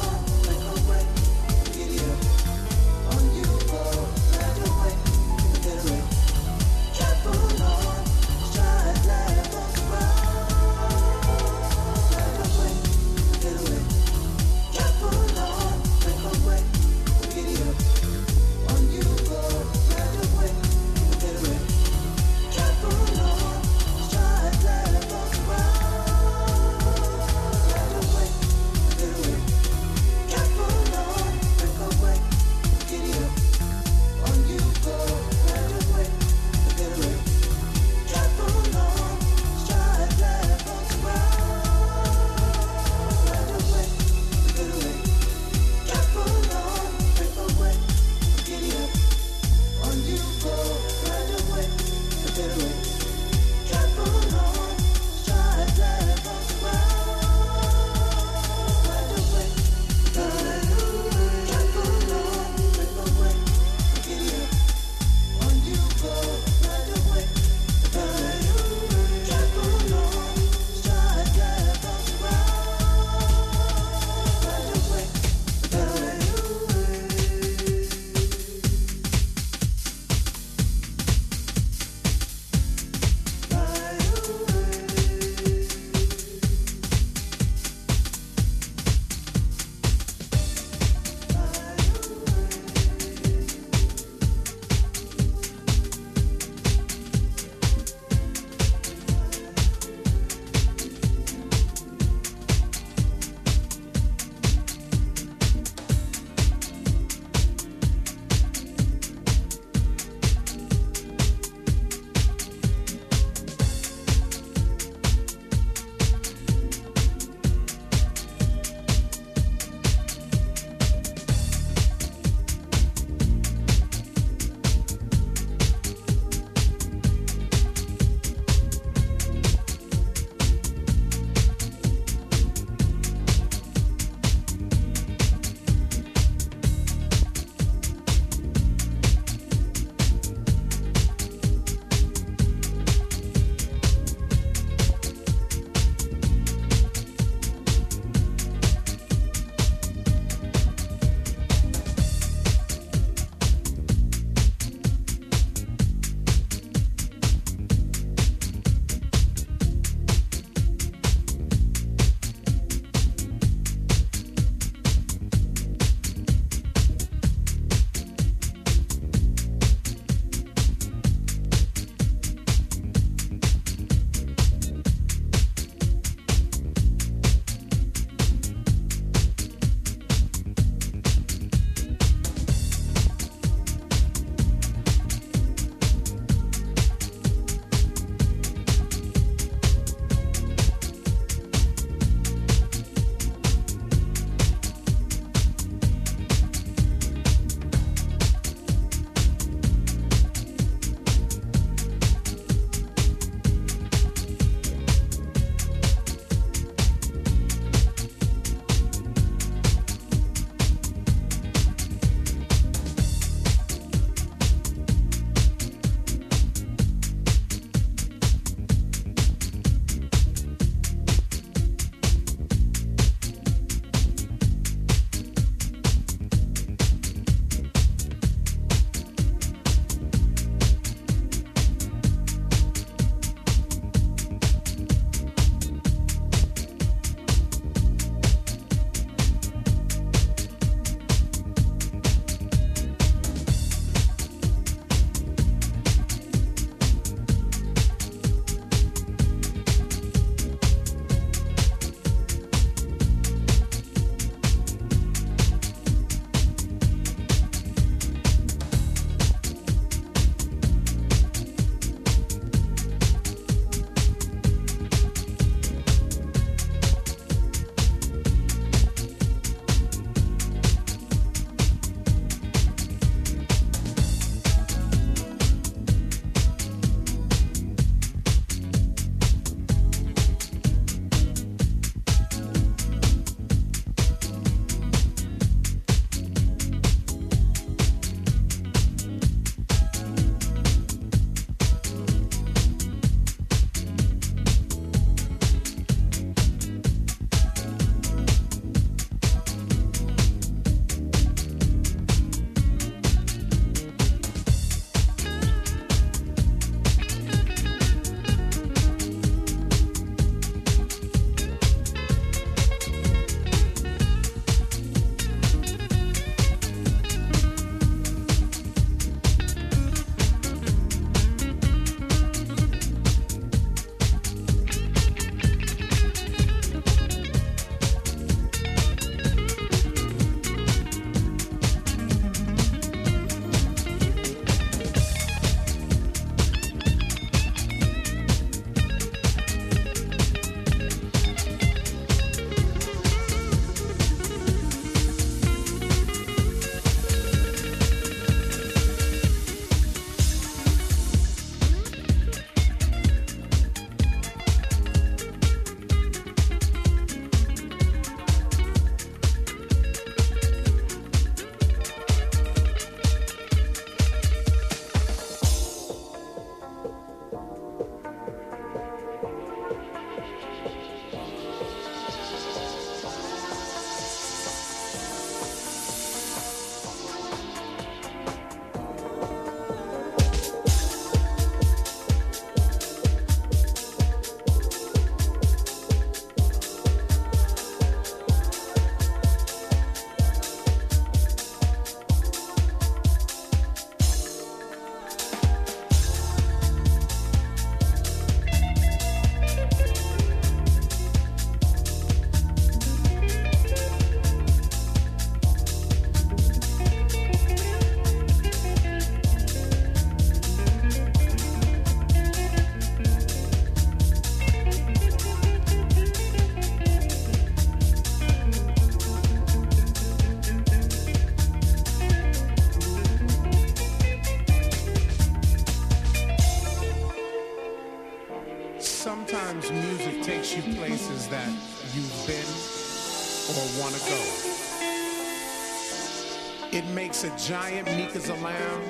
giant Nika's alarm.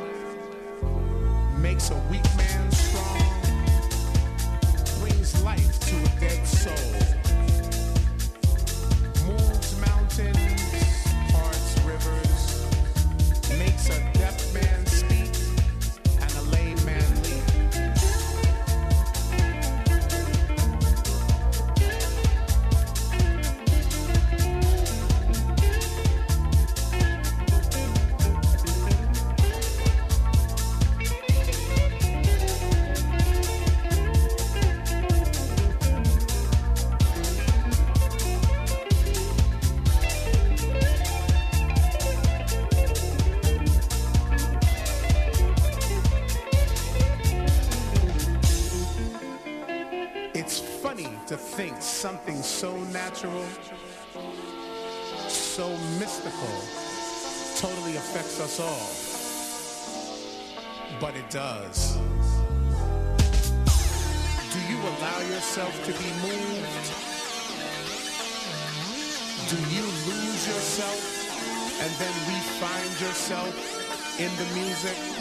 Affects. But it does. Do you allow yourself to be moved? Do you lose yourself and then re-find yourself in the music?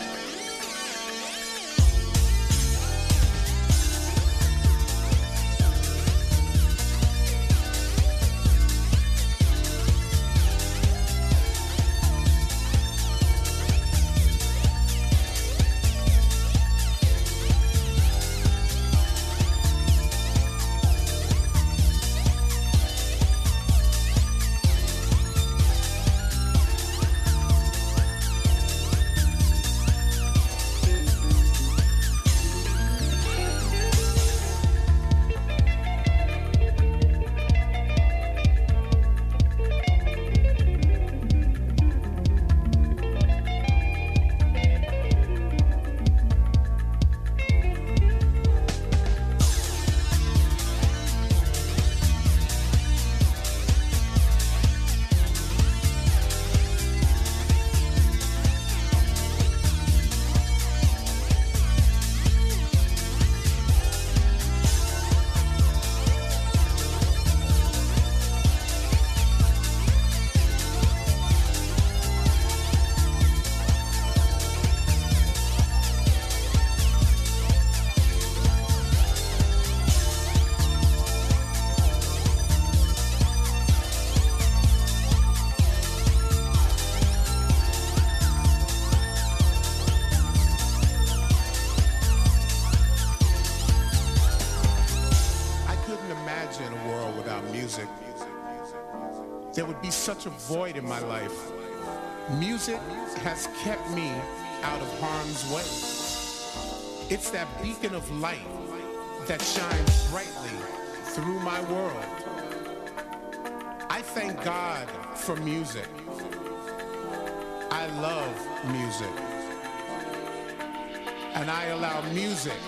Way. It's that beacon of light that shines brightly through my world. I thank God for music. I love music. And I allow music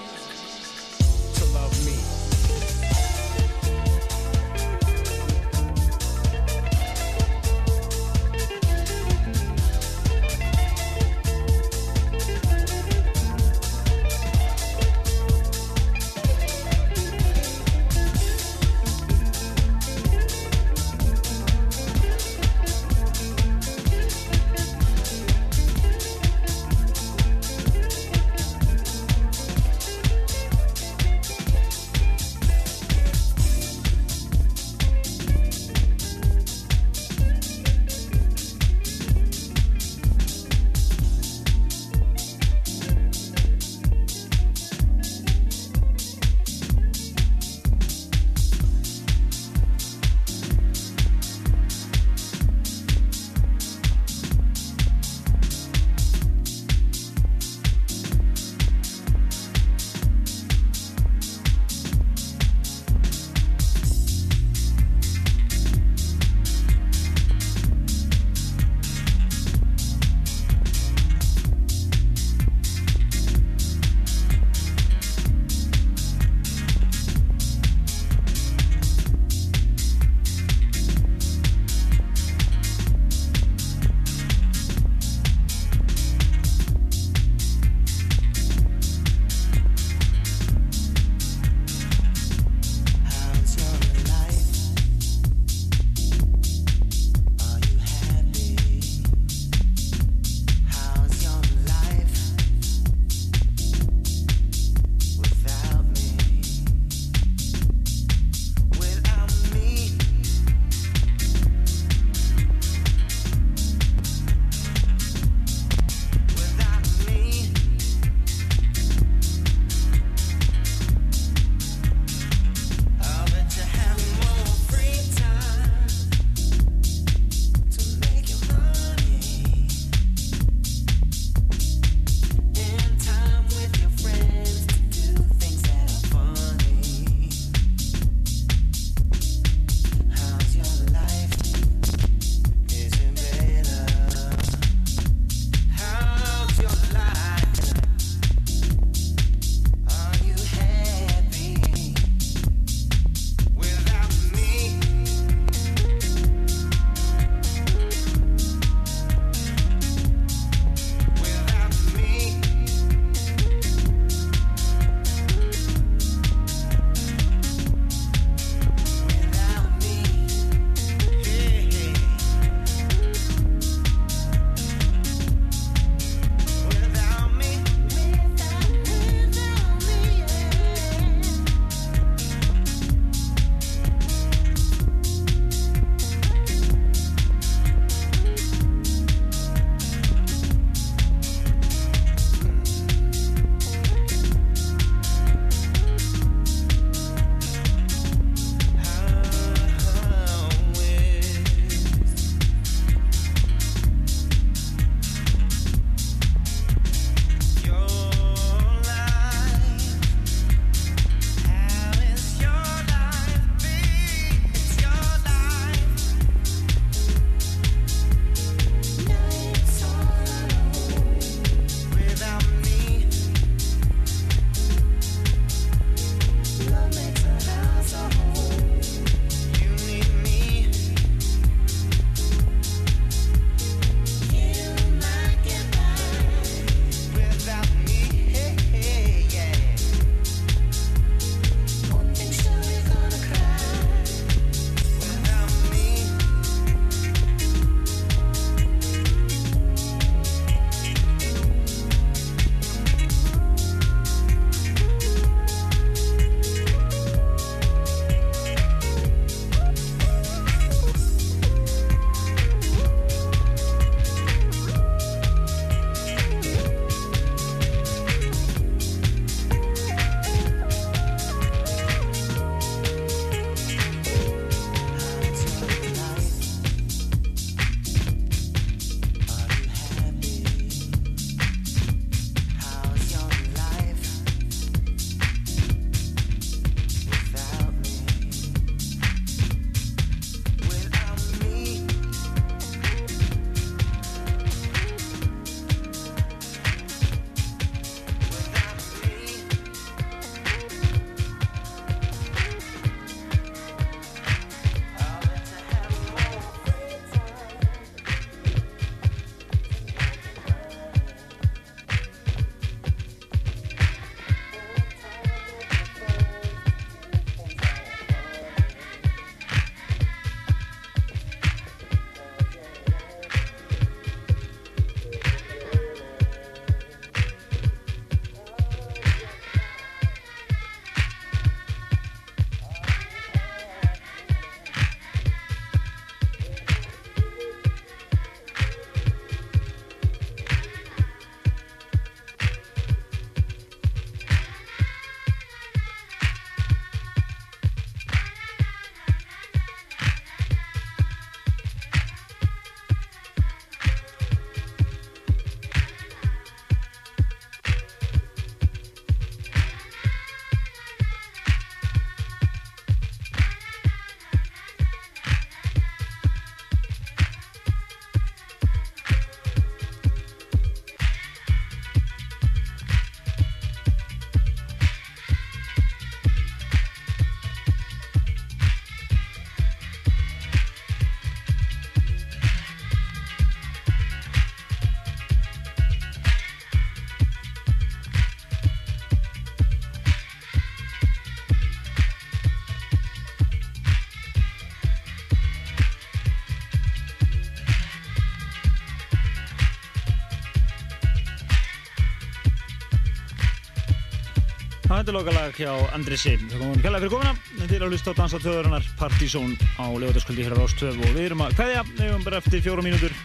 Það er lokalag hjá Andrisi. Það komum kjærlega fyrir komuna. Þið er að hlusta á Dansa Töðurinnar Partizón á lögutaskvöldi hér á Rástöð og við erum að kveðja, við erum bara eftir fjóra mínútur.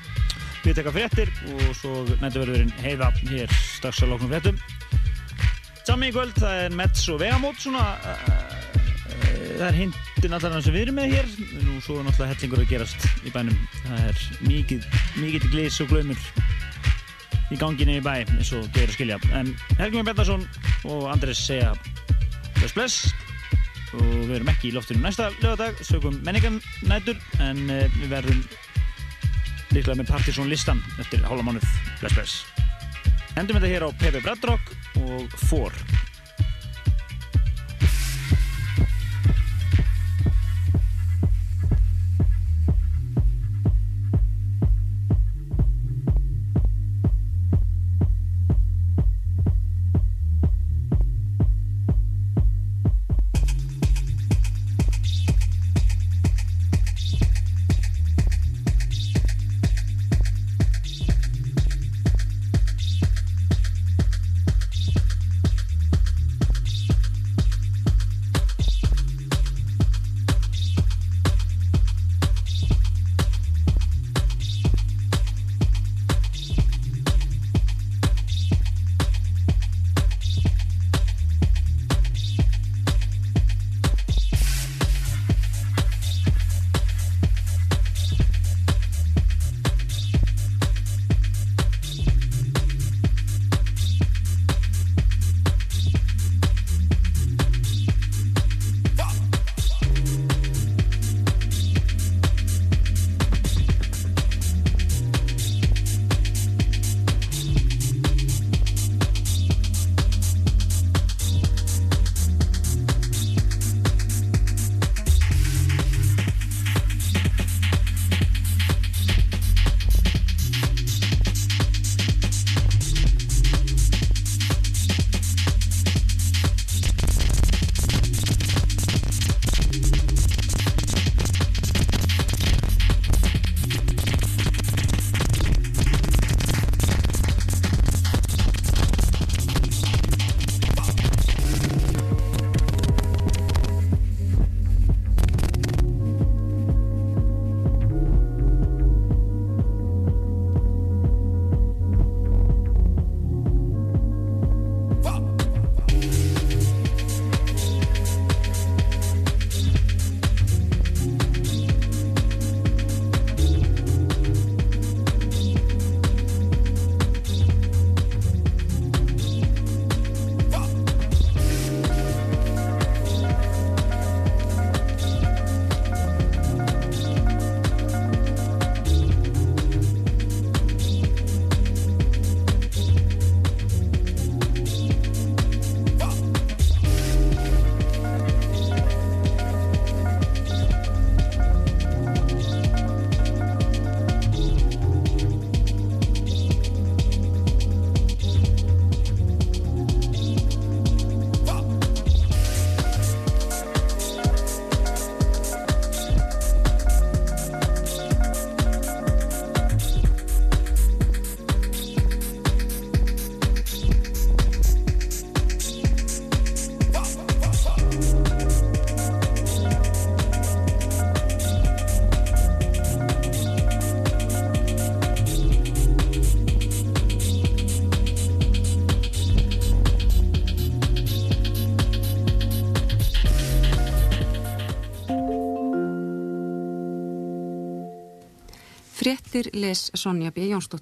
Við tekka fréttir og svo nættuverðurinn heiða hér strax að loknum fréttum. Sammi í kvöld, það er Mets og Vegamót svona, uh, það er hindin allar sem við erum með hér. Nú svo er náttúrulega hellingur að gerast í bænum. Það er mikið, mikið glís og glaumur í ganginni í bæ eins og þau eru að skilja en Helgjum Bettarsson og Andres segja bless bless. Og við erum ekki í loftinu næsta lögadag sögum menningan nætur en uh, við verðum líklega með Partiðsson listan eftir hálfa mánuð. Bless bless. Endum þetta hér á Pepe Bradrock og Four Fréttir les Sonja B. Jónsdóttir.